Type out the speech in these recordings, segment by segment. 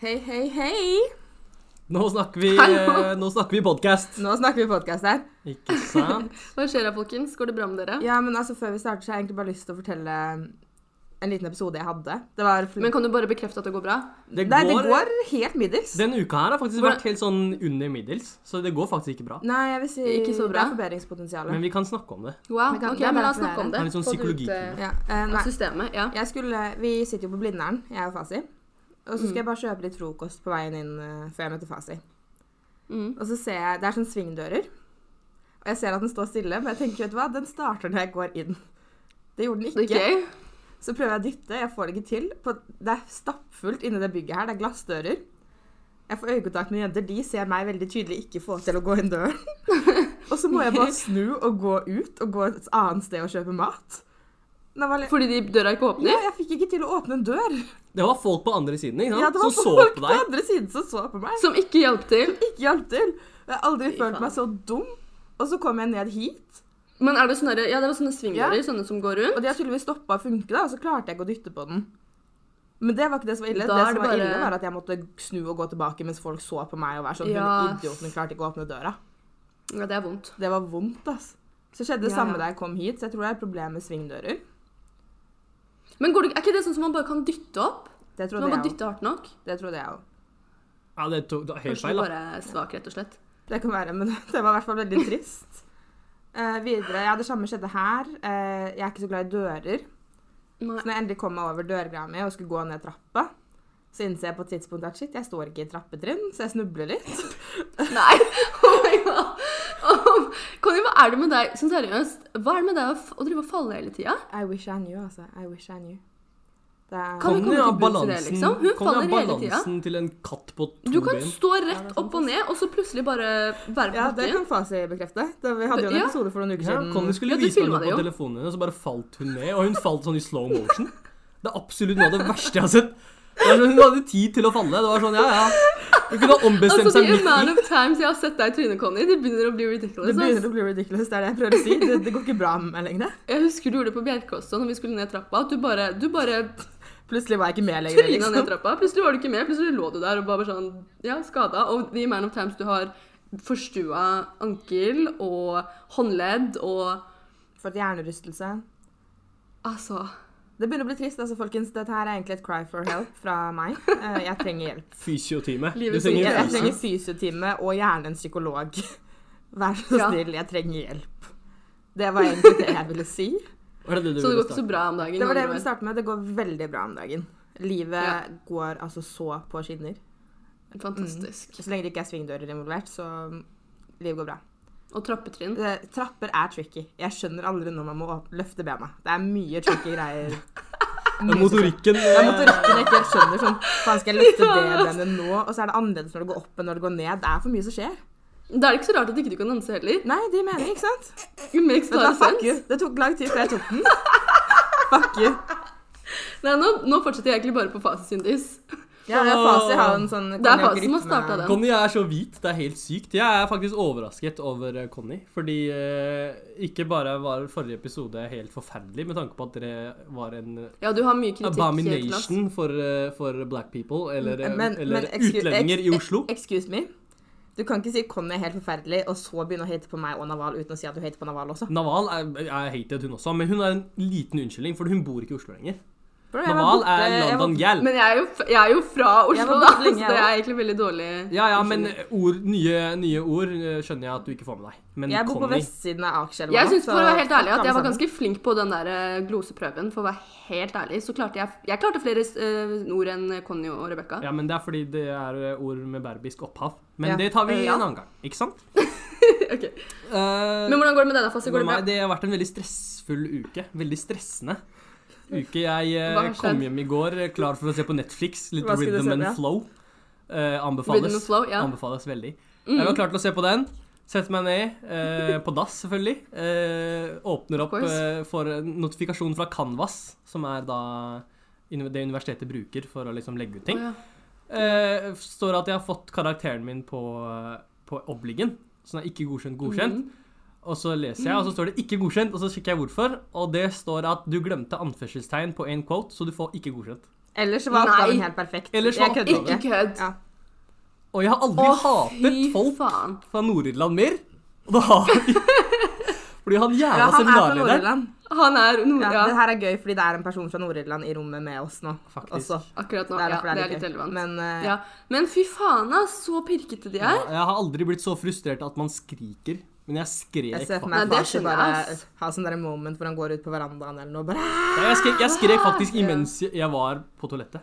Hei, hei, hei! Nå snakker vi, Hallo. eh, nå snakker vi podcast. Nå snakker vi podkast her. Ikke sant? Hva skjer da, folkens? Går det bra med dere? Ja, men altså, Før vi starter, så har jeg egentlig bare lyst til å fortelle en liten episode jeg hadde. Det var Men kan du bare bekrefte at det går bra? Det Nei, det går helt middels. Denne uka her har faktisk Hvordan- vært helt sånn under middels, så det går faktisk ikke bra. Nei, jeg vil si Ikke så bra. det er forbedringspotensial. Men vi kan snakke om det. Wow, kan- ok, men la oss snakke om det. Det er litt sånn eh, Ja, Uh, systemet, ja. Jeg skulle, vi sitter jo på Blindern, jeg og Fasi. Og så Mm. skal jeg bare kjøpe litt frokost på veien inn uh, før jeg møter Fasi. Mm. Og så ser jeg Det er sånn svingdører. Og jeg ser at den står stille, men jeg tenker, vet du hva, den starter når jeg går inn. Det gjorde den ikke. Okay. Så prøver jeg å dytte, jeg får det ikke til. På, det er stappfullt inni det bygget her, det er glassdører. Jeg får øyekontakt med jenter, de ser meg veldig tydelig ikke få til å gå inn døren. og så må jeg bare snu og gå ut og gå et annet sted og kjøpe mat. Var litt... Fordi de døra ikke åpner? Ja, jeg fikk ikke til å åpne en dør. Det var folk på andre siden ikke sant? Ja, det var som så folk på på andre siden som så på meg. Som ikke hjalp til? Som Ikke hjalp til. Jeg har aldri følt faen. meg så dum. Og så kom jeg ned hit, Men er det sånne, ja, det var sånne svingdører, sånne som går rundt? og de har tydeligvis stoppa å funke, da, og så klarte jeg ikke å dytte på den. Men det var ikke det som var ille. Da det som det var bare- ille, var at jeg måtte snu og gå tilbake mens folk så på meg og være sånn Ja. Hun idioten klarte ikke å åpne døra. Ja, det er vondt. Det var vondt, altså. Så skjedde det Ja, samme da jeg kom hit, så jeg tror det er et problem med svingdører. Men går det, er ikke det sånn som man bare kan dytte opp? Det Man trodde bare jeg dytter hardt nok? Det trodde jeg òg. Ja, det var helt Kanskje feil, du da. bare er svak, rett og slett? Det kan være, men det var i hvert fall veldig trist. uh, videre, ja, Det samme skjedde her. Uh, jeg er ikke så glad i dører. Nei. Så når jeg endelig kom meg over dørgreia mi og skulle gå ned trappa, så innser jeg på et tidspunkt at shit, jeg står ikke i trappetrinn, så jeg snubler litt. Nei! Oh my god! Conny, hva er det med deg? som seriøst, hva er det med deg å, å drive og falle hele tida? I wish I knew, altså. I wish I knew. Er... Kan Conny har balansen, liksom? Hun faller hele tida. balansen til en katt på to Du kan stå rett ja, opp og ned, og så plutselig bare være på Ja, det kan Fasi bekrefte. Det, vi hadde jo en episode for noen uker Ja, siden. Conny skulle Ja, vise meg noe på telefonen hennes, og så bare falt hun ned. Og hun falt sånn i slow motion. Det er absolutt noe av det verste jeg har sett. Hun hadde tid til å falle. Det var sånn, ja, ja. Hun kunne ombestemt Altså, seg midt amount Man of times jeg har sett deg i trynet, Conny, det begynner å bli ridiculous. Det begynner å bli ridiculous, det er det jeg prøver å si. Det, det går ikke bra med meg lenger. Jeg husker du gjorde det på Bjerke også, når vi skulle ned trappa. At du bare, du bare Plutselig var jeg ikke med lenger. tryna ned Liksom. trappa. Plutselig var du ikke med, plutselig lå du der og bare sånn, ja, skada. Og the amount of times du har forstua ankel og håndledd og Fått hjernerystelse. Altså Det begynner å bli trist, altså, folkens. Dette her er egentlig et cry for help fra meg. Eh, Jeg trenger hjelp. Fysiotime. Du trenger Jeg, jeg trenger fysiotime og gjerne en psykolog. Vær så Ja. snill, jeg trenger hjelp. Det var egentlig det jeg ville si. Var det det du Så det går ikke så bra om dagen? Det var det jeg ville starte med. Det går veldig bra om dagen. Livet Ja. går altså så på skinner. Fantastisk. Mm. Så lenge det ikke er svingdører involvert, så livet går bra. Og trappetrinn. Det, trapper er tricky. Jeg skjønner aldri når man må løfte bena. Det er mye tricky greier. Det er motorikken. Det er eh, motorikken jeg ikke helt skjønner. Sånn, faen, skal jeg løfte det benet nå? Og så er det annerledes når det går opp enn når det går ned. Det er for mye som skjer. Da er det ikke så rart at ikke du kan danse heller. Nei, det mener jeg, ikke sant? It makes Vet du a hva, lot of fuck you. Det tok lang tid før jeg tok den. Fuck you. Nei, nå, nå fortsetter jeg egentlig bare på Fasi Ja, er Fasi har en sånn Det er Fasi som har starta den. Conny er så hvit, det er helt sykt. Jeg er faktisk overrasket over eh, Conny. Fordi eh, ikke bare var forrige episode helt forferdelig, med tanke på at dere var en Ja, du har mye kritikk. abomination for, eh, for black people, eller, Men- eller men excuse- utlendinger i Oslo. Excuse me. Du kan ikke si Conny er helt forferdelig, og så begynne å hate på meg og Naval uten å si at du hater på Naval også. Naval er, er hated, hun også, men hun er en liten unnskyldning, for hun bor ikke i Oslo lenger. Bro, jeg var borte- er London Gjell. Men jeg er, jo, jeg er jo fra Oslo, da, lenge, så det er egentlig veldig dårlig. Ja, ja, men ord, nye, nye ord eh, skjønner jeg at du ikke får med deg. Men Jeg bor på vestsiden av Akerselva. Jeg syns for å være helt ærlig at jeg var ganske flink på den der eh, gloseprøven. For å være helt ærlig, så klarte jeg Jeg klarte flere eh, ord enn Conny og Rebekka. Ja, men det er fordi det er ord med berbisk opphav. Men Ja. det tar vi Ja. en annen gang, ikke sant? Ok. Uh, Men hvordan går det med deg, da, Fassi? Går det bra? det har vært en veldig stressfull uke. Veldig stressende uke. Jeg eh, kom hjem i går eh, klar for å se på Netflix. Litt Rhythm se and ja? Flow. Eh, anbefales. Rhythm and Flow, ja. Anbefales veldig. Mm. Jeg var klar til å se på den. Setter meg ned, eh, på dass selvfølgelig. Eh, åpner opp eh, for notifikasjon fra Canvas, som er da det universitetet bruker for å liksom legge ut ting. Oh, ja. Står at jeg har fått karakteren min på, på obligen. Så den er ikke godkjent, godkjent. Mm. Og så leser jeg, og så står det 'ikke godkjent', og så sjekker jeg hvorfor. Og det står at du glemte anførselstegn på en quote, så du får ikke godkjent. Ellers var oppgaven helt perfekt. Ellers jeg var kødder Ikke kødd. Ja. Og jeg har aldri Åh, hatet folk faen. fra Nord-Irland mer. Og det har Fordi han jævla ja, er seminarlederen Han er nord... Ja, Ja, Det her er gøy, fordi det er en person fra Nord-Irland i rommet med oss nå. Faktisk. Også. akkurat nå. Det er Ja, derfor det er litt relevant. Men uh, Ja. Men fy faen, ass, så pirkete de Ja, er. Jeg har aldri blitt så frustrert at man skriker. Men jeg skrek jeg ser for faktisk. meg Nei, det Fasi skjønner jeg, bare ass. ha sånn der moment hvor han går ut på verandaen eller noe. Bare, Ja, Jeg skrek, jeg skrek faktisk imens jeg var på toalettet.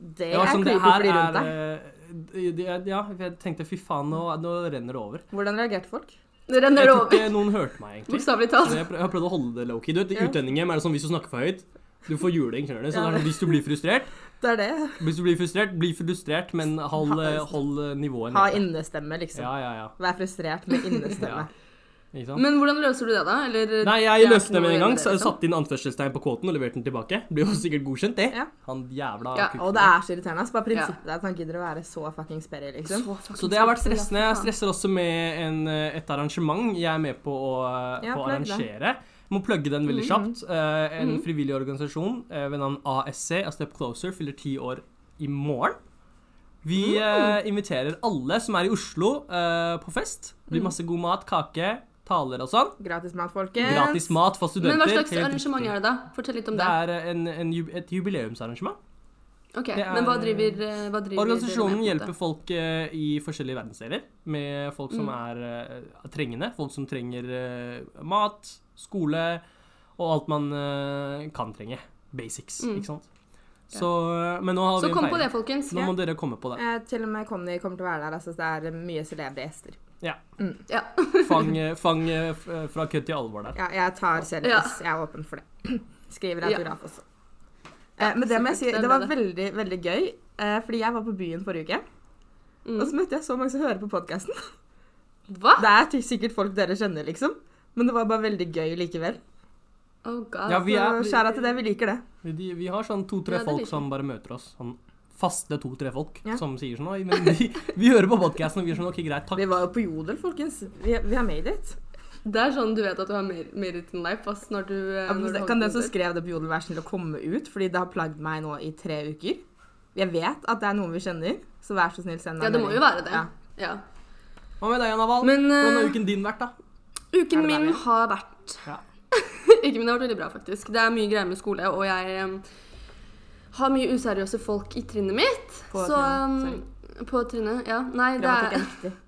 det er sånn, creepy for de rundt deg. eh, Ja, jeg tenkte fy faen, nå, nå renner det over. Hvordan reagerte folk? Det renner Jeg tror ikke noen hørte meg, egentlig. Bokstavelig talt. jeg, har prøvd å holde det low-key. Du vet, I Ja. utlendingshjem er det sånn hvis du snakker for høyt, du får juling, skjønner du. Så Ja. sånn, hvis du blir frustrert, Det er det. hvis du blir frustrert, bli frustrert, men hold, eh, hold nivået nede. Ha innestemme, liksom. Ja, ja, ja. Vær frustrert med innestemme. Sant? Men hvordan løser du det, da? Eller Nei, jeg løste det med en gang. liksom? satte inn anførselstegn på kåten og leverte den tilbake. Blir jo sikkert godkjent, det. Ja. Han jævla Ja, kukken. Og det er så irriterende. Altså, bare prinsippet er at han gidder å være så fuckings sperry, liksom. Så fucking Så det har vært stressende. Jeg stresser også med en, eh, et arrangement jeg er med på å, Ja, på arrangere. Må plugge den veldig Mhm. kjapt. uh, en Mhm. frivillig organisasjon uh, ved navn ASC, A Step Closer, fyller ti år i morgen. Vi uh, inviterer alle som er i Oslo eh, på fest. Det blir Mhm. masse god mat, kake, taler og sånn. Gratis mat, folkens. Gratis mat for studenter. Men hva slags arrangement er det, da? Fortell litt om Det det. er en, en, et jubileumsarrangement. Ok, er- Men hva driver, eh, hva driver Organisasjonen dere med, hjelper folk eh, i forskjellige verdensdeler. Med folk som Mm. er eh, trengende. Folk som trenger mat, skole og alt man kan trenge. Basics, Mm. ikke sant. Så, men nå har Så vi en kom på det, folkens. Nå må dere komme på det. Eh, til og med Conny kommer til å være der. Altså, det er mye celebre gjester. Ja. Fang, ja. fang fang f- eh, fra kødd til alvor der. Ja, jeg tar selfies. Jeg er åpen for det. Skriver Ja. autograf også. Eh, men det må jeg si, det var veldig, veldig gøy. Eh, fordi jeg var på byen forrige uke, Mm. og så møtte jeg så mange som hører på podkasten. Det er sikkert folk dere kjenner, liksom. Men det var bare veldig gøy likevel. Oh god. Ja, vi er- Så skjæra til det, vi liker det. Vi, vi har sånn to-tre Ja, folk som bare møter oss. Sånn faste to-tre folk Ja. som sier sånn Oi, men vi, vi hører på podkasten, og vi er sånn OK, greit, takk. Vi var jo på Jodel, folkens. Vi, vi har made it. Det er sånn du vet at du har mer, mer in life ass, når du, eh, Ja, når du Kan den som skrev det på Jodel være snill å komme ut? Fordi det har plagd meg nå i tre uker. Jeg vet at det er noen vi kjenner, så vær så snill, send meg Ja, det må jo være det. Ja. Ja. Hva med deg, Anna Wahl? Men Hvordan har eh, uken din vært, da? Uken min der, har vært Ja. Uken min har vært veldig bra, faktisk. Det er mye greier med skole, og jeg em, har mye useriøse folk i trinnet mitt. På så trinnet, em, På trinnet, ja. Nei, det Grammatikk er er viktig.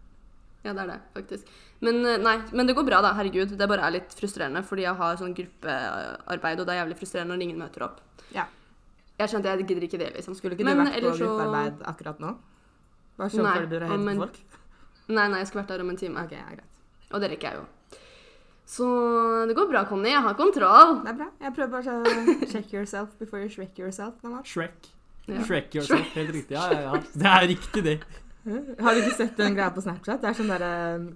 Ja, det er det, faktisk. Men, eh, nei, men det går bra, da. Herregud. Det bare er litt frustrerende, fordi jeg har sånn gruppearbeid, og det er jævlig frustrerende når ingen møter opp. Ja. Jeg skjønte jeg gidder ikke det, liksom. Skulle ikke Men du vært på så- gruppearbeid akkurat nå? Bare så Nei, føler du deg helt høyt en- folk? Nei, nei, jeg skulle vært der om en time. Ok, ja, greit. Og det rekker jeg jo. Så det går bra, Conny. Jeg har kontroll. Det er bra. Jeg prøver bare å check yourself before you shrek yourself. Shrek. Ja. Shrek yourself. Helt riktig. Ja, ja, ja. Det er riktig, det. Har du ikke sett den greia på Snapchat? Det er sånn derre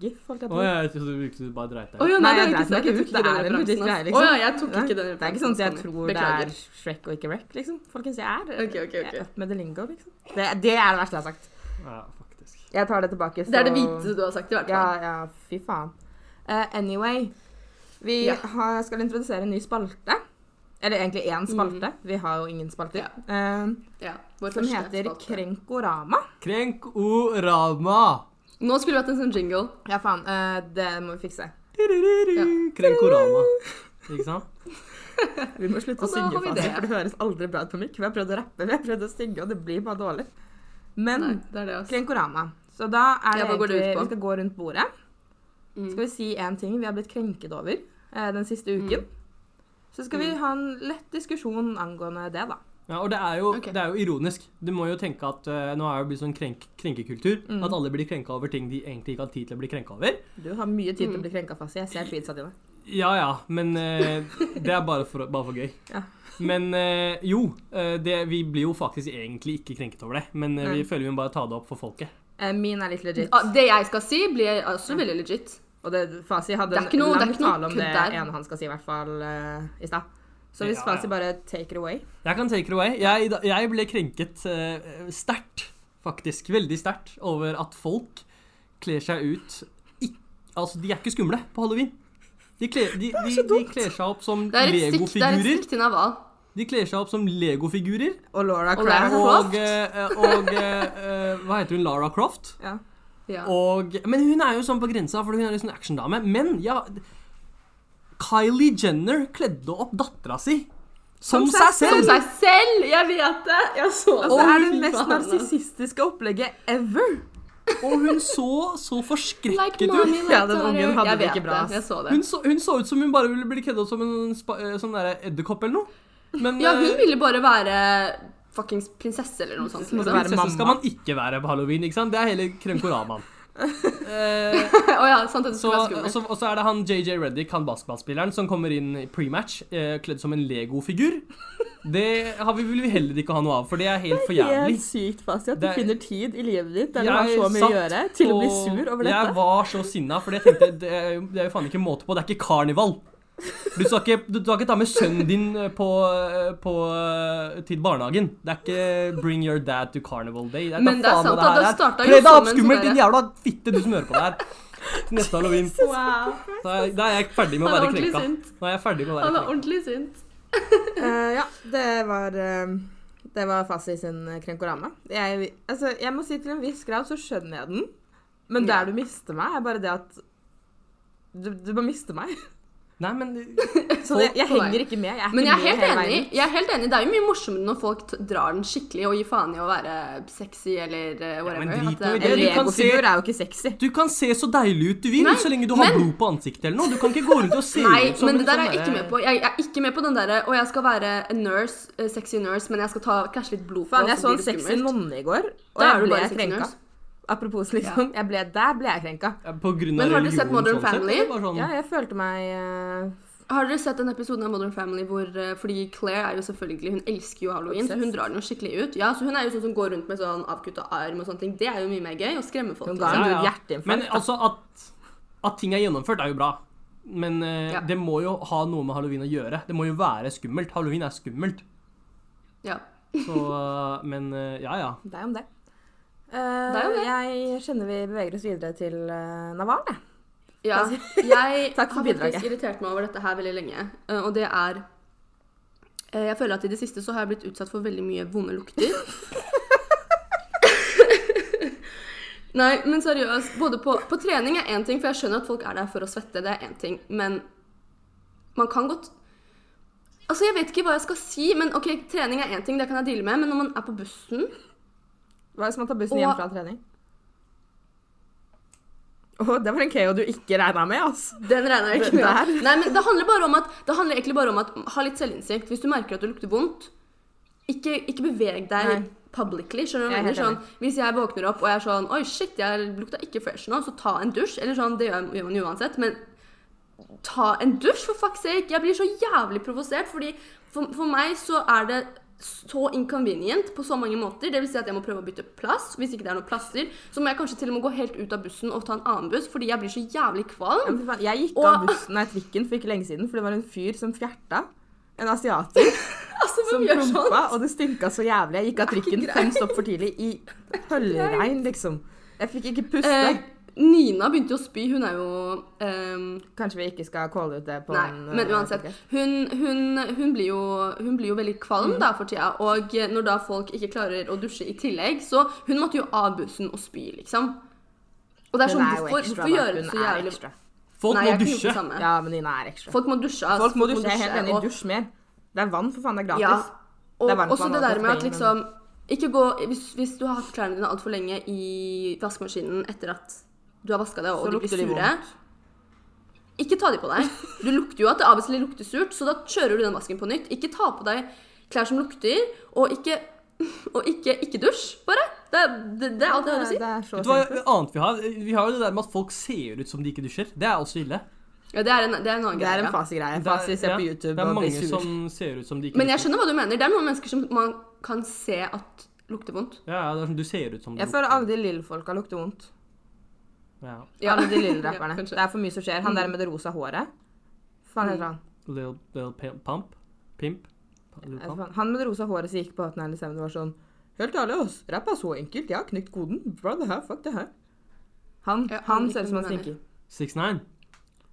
gif, holdt jeg Å, ja, jeg trodde du virkelig bare dreit deg ut. ja, Nei, nei, det jeg dreit meg ikke ut. Det er en legit greie, liksom. Oh, ja, jeg tok ikke den Det er ikke sånn at jeg tror Beklager. det er Shrek og ikke Wreck, liksom. Folkens, jeg er okay, okay, okay. ok. up med the lingo, liksom. Det, det er det verste jeg har sagt. Ja, faktisk. Jeg tar det tilbake. Det er det så- hviteste du har sagt, i hvert Ja, fall. ja, fy faen. Eh, anyway, vi Ja. har, skal introdusere en ny spalte. Eller egentlig én spalte. Vi har jo ingen spalter. Mm. Ja. Uh, Ja, vår som heter spalte. Krenkorama. Krenkorama. Nå skulle vi hatt en sånn jingle. Ja, faen. Uh, det må vi fikse. Ja. Krenkorama. Ikke sant? Vi må slutte å synge, faen, det. for det høres aldri bra ut på mikk. Vi har prøvd å rappe, vi har prøvd å synge, og det blir bare dårlig. Men Nei, det er det. Krenkorama. Så da er det Ja, hva det egentlig? Vi skal gå rundt bordet. Mm. Skal vi si én ting vi har blitt krenket over eh, den siste uken. Så skal vi Mm. ha en lett diskusjon angående det, da. Ja, og det er, jo, okay. det er jo ironisk. Du må jo tenke at uh, nå er det blitt sånn krenk, krenkekultur. Mm. At alle blir krenka over ting de egentlig ikke har tid til å bli krenka over. Du har mye tid til Mm. å bli krenka fast. Jeg ser tweetsa dine. Ja ja, men uh, det er bare for, bare for gøy. Ja. Men eh, jo, eh, det, vi blir jo faktisk egentlig ikke krenket over det. Men eh, vi føler vi må bare ta det opp for folket. Eh, min er litt legit. Ah, Det jeg skal si, blir også veldig legit. Og det, Fasi hadde Det er en ikke noe- det lang tale om det der. ene han skal si, i hvert fall uh, i stad. Så hvis Ja, Fasi ja. bare take it away Jeg kan take it away. Jeg, jeg ble krenket uh, sterkt, faktisk. Veldig sterkt over at folk kler seg ut I, Altså, de er ikke skumle på halloween. De kler, de, de, de kler seg opp som Det er et stikk, det er et legofigurer. til Naval. De kler seg opp som legofigurer. Og Laura Og Lara Croft. Og, Og, eh, og eh, Hva heter hun? Lara Croft. Ja. Ja. Og, men hun er jo sånn på grensa, for hun er litt sånn actiondame. Men ja Kylie Jenner kledde opp dattera si som, Som seg seg Som selv! seg selv! Jeg vet det! Jeg så det. Altså, det er det mest narsissistiske opplegget ever. Og hun så så forskrekket ut. mommy, like Ja, den ungen hadde det ikke bra, ass. Jeg så det. Hun så, hun så ut som hun bare ville bli kledd opp som en eh, sånn edderkopp eller noe. Men Ja, hun eh, ville bare være fuckings prinsesse eller noe sånt. Liksom. prinsesse skal mamma. man ikke være på halloween, ikke sant? Det er hele kremkoraman. Eh, oh ja, sant det så, skulle og så- og så er det han JJ Reddick, han basketballspilleren, som kommer inn i prematch eh, kledd som en Lego-figur. Det har vi, vil vi heller ikke ha noe av, for det er helt for jævlig. Helt sykt fast at du Det er- finner tid i livet ditt der du har så mye å gjøre, til å bli sur over dette. Jeg var så sinna, for jeg tenkte det er, jo, det er jo faen ikke måte på. Det er ikke karneval. Du skal ikke, du skal ikke ta med sønnen din eh, på, eh, på, eh, til barnehagen. Det er ikke 'bring your dad to carnival day'. Det er, Men det er sant det at det er. startet jo som en skummelt, sånn din jævla fitte, du som hører på det her. Til neste halloween. Wow. Da er, da er jeg ferdig med å Han er være ordentlig krenka. sint. Nå er jeg ferdig med å Han er ordentlig sint. uh, ja, det var uh, Det var Fasi sin krenkorama. Jeg, altså, jeg må si til en viss grad så skjønner jeg den, men Ja. der du mister meg, er bare det at du, du bare mister meg. Nei, men Så jeg, jeg henger ikke med. Jeg er Men ikke jeg er helt enig. Jeg er helt enig. Det er jo mye morsommere når folk drar den skikkelig og gir faen i å være sexy eller whatever. Ja, men drit At nå i det- det. En du kan se- er jo ikke sexy. Du kan se så deilig ut du vil, Nei, så lenge du har men- blod på ansiktet eller noe. Du kan ikke gå rundt og se Nei, ut som men det der sånn er jeg ikke med på. Jeg er ikke med på den derre Og jeg skal være en nurse, eh, sexy nurse, men jeg skal ta kanskje litt blod på. Faen, jeg så så en sexy nonne i går, og Da er jeg du ble krenka. nurse. Apropos, liksom. Jeg ble, der ble jeg krenka. Ja, På grunn av Men har du sett Modern sånn Family? sånn- Ja, jeg følte meg uh... Har dere sett den episoden av Modern Family hvor eh, Fordi Claire er jo selvfølgelig Hun elsker jo halloween, så hun drar den jo skikkelig ut. Ja, så Hun er jo sånn som går rundt med sånn avkutta arm og sånne ting. Det er jo mye mer gøy. Å skremme folk. Hun ga. Ja, ja. hjerteinfarkt. Men altså at, at ting er gjennomført, er jo bra. Men uh, Ja. det må jo ha noe med halloween å gjøre. Det må jo være skummelt. Halloween er skummelt. Ja. Så Men uh, ja, ja. Det er om det. Det. Jeg skjønner vi beveger oss videre til uh, Naval, jeg. Ja, jeg har faktisk irritert meg over dette her veldig lenge. Uh, Og det er uh, Jeg føler at i det siste så har jeg blitt utsatt for veldig mye vonde lukter. Nei, men seriøst. Både på, på trening er én ting, for jeg skjønner at folk er der for å svette. Det er én ting. Men man kan godt Altså, jeg vet ikke hva jeg skal si, men ok, trening er én ting, det kan jeg deale med. Men når man er på bussen Hva hvis man tar bussen Og- hjem fra trening? Å, det var en KO du ikke regna med, altså. Den regna jeg ikke med. der. Nei, men det handler bare om at Det handler egentlig bare om at ha litt selvinnsikt. Hvis du merker at det lukter vondt, ikke, ikke beveg deg Nei. publicly. Skjønner du Jeg er mener? Sånn, hvis jeg våkner opp og jeg er sånn Oi, shit, jeg lukta ikke fresh nå, så ta en dusj. Eller sånn, det gjør, gjør man uansett. Men ta en dusj, for fuck's sake! Jeg blir så jævlig provosert, fordi for, for meg så er det så inconvenient på så mange måter. Det vil si at jeg må prøve å bytte plass. Hvis ikke det er noen plasser, så må jeg kanskje til og med gå helt ut av bussen og ta en annen buss, fordi jeg blir så jævlig kvalm. Jeg gikk Og- av bussen, nei, trikken for ikke lenge siden, for det var en fyr som fjerta. En asiater Altså, som prompa, og det stinka så jævlig. Jeg gikk av trikken fem stopp for tidlig i høllregn, liksom. Jeg fikk ikke puste. Eh, Nina begynte jo å spy. Hun er jo um, Kanskje vi ikke skal calle ut det på Nei, en men eh, uansett. Hun, hun, hun, blir jo, hun blir jo veldig kvalm da for tida. Og når da folk ikke klarer å dusje i tillegg, så hun måtte jo av bussen og spy, liksom. Og det er sånn, er hvorfor, ekstra, hvorfor gjøre det så jævlig ekstra. Folk Nei, må dusje. Ja, men Nina er ekstra. Folk må dusje. Altså, Folk må dusje. Jeg er helt enig. og- Dusj mer. Det er vann, for faen. Det er Ja, gratis. og Det er også det der med at liksom Ikke gå hvis, hvis du har hatt klærne dine altfor lenge i vaskemaskinen etter at du har vaska det, og Så de blir sure vondt. Ikke ta de på deg. Du lukter jo at det av og til lukter surt, så da kjører du den vasken på nytt. Ikke ta på deg klær som lukter, og ikke Og ikke, ikke dusj, bare. Det, det, det er alt jeg har å si. Det er så Vet du hva annet vi har? Vi har jo det der med at folk ser ut som de ikke dusjer. Det er også ille. Ja, det er en, det er en annen Det er greie. en fasegreie. Fase, se Det er- ja, på YouTube Det er mange sur. som ser ut som de ikke Men jeg skjønner hva du mener. Det er noen mennesker som man kan se at lukter vondt. Ja, ja, det er som du ser ut som Jeg føler aldri de lille-folka lukter vondt. Ja. Ja. Alle de lille rapperne. ja, det er for mye som skjer. Han der med det rosa håret. Faen heter han? Little, little pump? Pimp? Pump? Han med det rosa håret som gikk på 1897 var sånn Helt ærlig, ass. Rapp er så enkelt. Jeg har knekt koden. Bra, det her. Fuck det her. Han, Ja, han han ser ut som han stinker. 6ix9ine.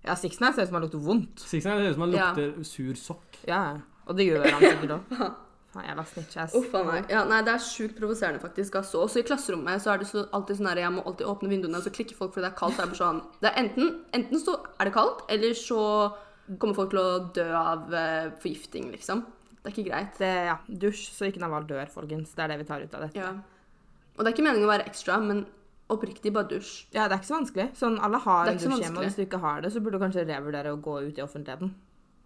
Ja, Sixten ser ut som han lukter vondt. Sixnine ser ut som han Ja. lukter sur sokk. Ja. Og det gjør han sikkert òg. Faen, jævla snitch-ass. Uff a meg. Ja, nei, det er sjukt provoserende, faktisk. Altså. Også i klasserommet så er det så, alltid sånn her Jeg må alltid åpne vinduene, og så klikker folk fordi det er kaldt. Så er det bare sånn det er enten, enten så er det kaldt, eller så kommer folk til å dø av uh, forgifting, liksom. Det er ikke greit. Det, ja, dusj så ikke Naval dør, folkens. Det er det vi tar ut av dette. Ja. Og det er ikke meningen å være ekstra, men oppriktig bare dusj. Ja, det er ikke så vanskelig. Sånn, alle har en ikke dusj hjemme, og hvis du ikke har det, så burde du kanskje revurdere å gå ut i offentligheten.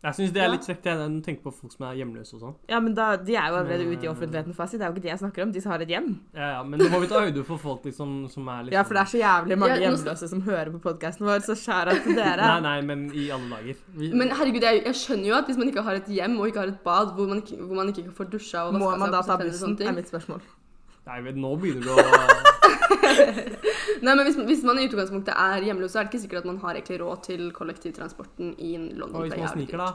Jeg syns det er Ja. litt frekt jeg, når du tenker på folk som er hjemløse og sånn. Ja, men da, de er jo allerede ute i offentligheten fast. Det er jo ikke de jeg snakker om, de som har et hjem. Ja, ja, men nå må vi ta høyde for folk liksom, som er litt Ja, for det er så jævlig mange Ja, hjemløse som hører på podkasten vår, så skjæra til dere. Nei, nei, men i alle dager. Vi, Men herregud, jeg, jeg skjønner jo at hvis man ikke har et hjem og ikke har et bad hvor man ikke, hvor man ikke får dusja og Må man da ta bussen, er mitt spørsmål. nei, men nå begynner du å Nei, men hvis, hvis man i utgangspunktet er hjemløs, så er det ikke sikkert at man har egentlig råd til kollektivtransporten i London. Og hvis man sniker, da?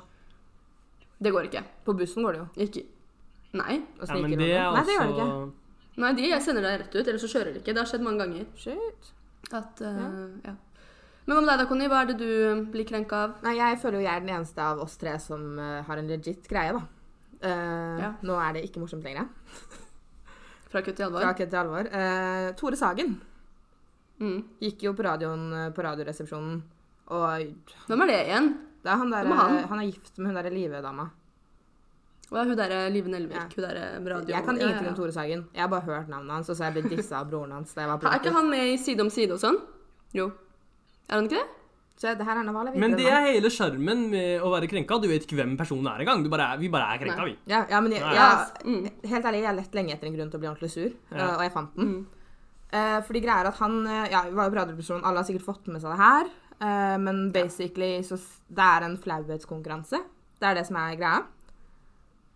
Det går ikke. På bussen går det jo. ikke. Nei. å Ja, men det er også... Nei, det gjør det ikke. Nei, de jeg sender deg rett ut, eller så kjører de ikke. Det har skjedd mange ganger. Shit. At, uh, ja. Men hva med deg da, Conny? Hva er det du blir krenka av? Nei, jeg føler jo jeg er den eneste av oss tre som uh, har en legit greie, da. Uh, Ja. Nå er det ikke morsomt lenger. Fra kutt til alvor? Fra kutt til alvor. Uh, Tore Sagen Mm. gikk jo på radioen eh, på Radioresepsjonen, og Hvem er det igjen? det er han der, er han? han er gift med hun derre Live-dama. Og er hun derre Live Nelvik? Ja. Hun derre med radio... Jeg kan Ja, ingenting ja, om Tore Sagen. Jeg har bare hørt navnet hans, og så har jeg blitt dissa av broren hans. Er ikke han med i Side om side og sånn? Jo. Er han ikke det? Så det her er Naval. Men det er hele sjarmen med å være krenka. Du vet ikke hvem personen er engang. Du bare er, vi bare er krenka, Nei. vi. Ja, ja, men jeg, jeg, Mm. helt ærlig, jeg lett lenge etter en grunn til å bli ordentlig sur, Ja. eh, og jeg fant den. Mm. Eh, fordi greia er at han eh, Ja, var jo radioepisoden, alle har sikkert fått med seg det her. eh, men basically så Det er en flauhetskonkurranse. Det er det som er greia.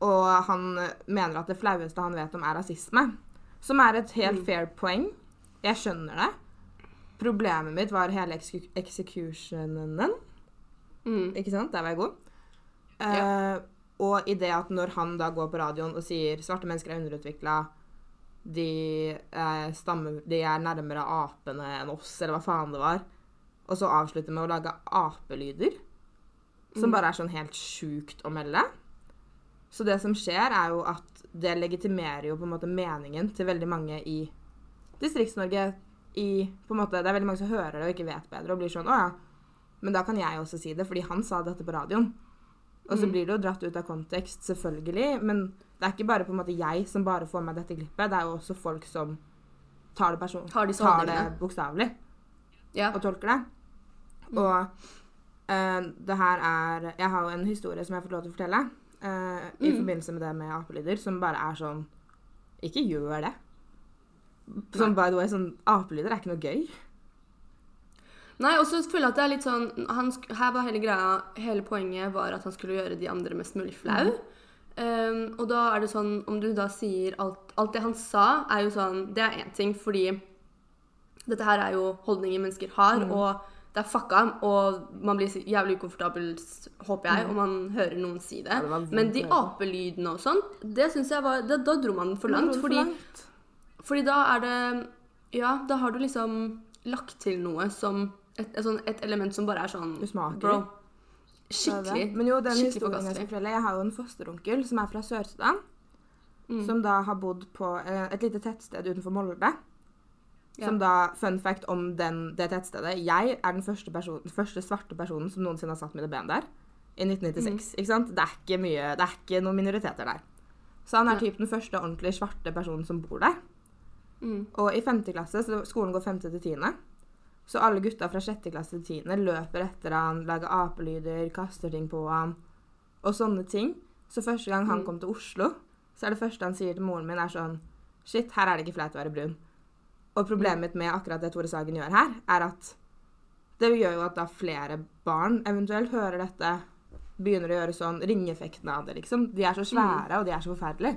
Og han eh, mener at det flaueste han vet om, er rasisme. Som er et helt Mm. fair poeng. Jeg skjønner det. Problemet mitt var hele execu executionen. Mm. Ikke sant? Der var jeg god. Eh, og i det at når han da går på radioen og sier svarte mennesker er underutvikla, de, eh, stammer, de er nærmere apene enn oss, eller hva faen det var, og så avslutter med å lage apelyder, som Mm. bare er sånn helt sjukt å melde. Så det som skjer, er jo at det legitimerer jo på en måte meningen til veldig mange i Distrikts-Norge i på en måte, Det er veldig mange som hører det og ikke vet bedre, og blir sånn Å ja, men da kan jeg også si det, fordi han sa dette på radioen. Og så Mm. blir det jo dratt ut av kontekst, selvfølgelig, men det er ikke bare på en måte jeg som bare får med dette klippet, det er jo også folk som tar det, person tar tar det bokstavelig Ja. og tolker det. Mm. Og uh, det her er Jeg har jo en historie som jeg har fått lov til å fortelle uh, i Mm. forbindelse med det med apelyder, som bare er sånn Ikke gjør det. Sånn, by the way, sånn Apelyder er ikke noe gøy. Nei, og så føler jeg at det er litt sånn han, Her var hele greia Hele poenget var at han skulle gjøre de andre mest mulig flau. Um, og da er det sånn Om du da sier alt Alt det han sa, er jo sånn Det er én ting, fordi dette her er jo holdninger mennesker har, og det er fucka, og man blir så jævlig ukomfortabel, håper jeg, om man hører noen si det. Ja, det Men de apelydene og sånn, det syns jeg var Da, da dro man for langt. For fordi langt. fordi da er det Ja, da har du liksom lagt til noe som Et, et, sånn, et element som bare er sånn Usmakelig. Bro. Skikkelig. Men jo, den historien jeg skal fortelle Jeg har jo en fosteronkel som er fra Sør-Sudan, Mm. som da har bodd på eh, et lite tettsted utenfor Molde. Ja. Som da, Fun fact om den, det tettstedet. Jeg er den første, person, første svarte personen som noensinne har satt mine ben der. I 1996. ikke sant? Det er ikke mye, det er ikke noen minoriteter der. Så han er Ja. typ den første ordentlig svarte personen som bor der. Mm. Og i femte klasse, så skolen går femte til tiende, så alle gutta fra sjette klasse til tiende løper etter han, lager apelyder, kaster ting på han, og sånne ting. Så første gang han Mm. kom til Oslo, så er det første han sier til moren min, er sånn Shit, her er det ikke flaut å være brun. Og problemet mitt med akkurat det Tore Sagen gjør her, er at det gjør jo at da flere barn eventuelt hører dette, begynner å gjøre sånn ringeffekten av det, liksom. De er så svære, og de er så forferdelige.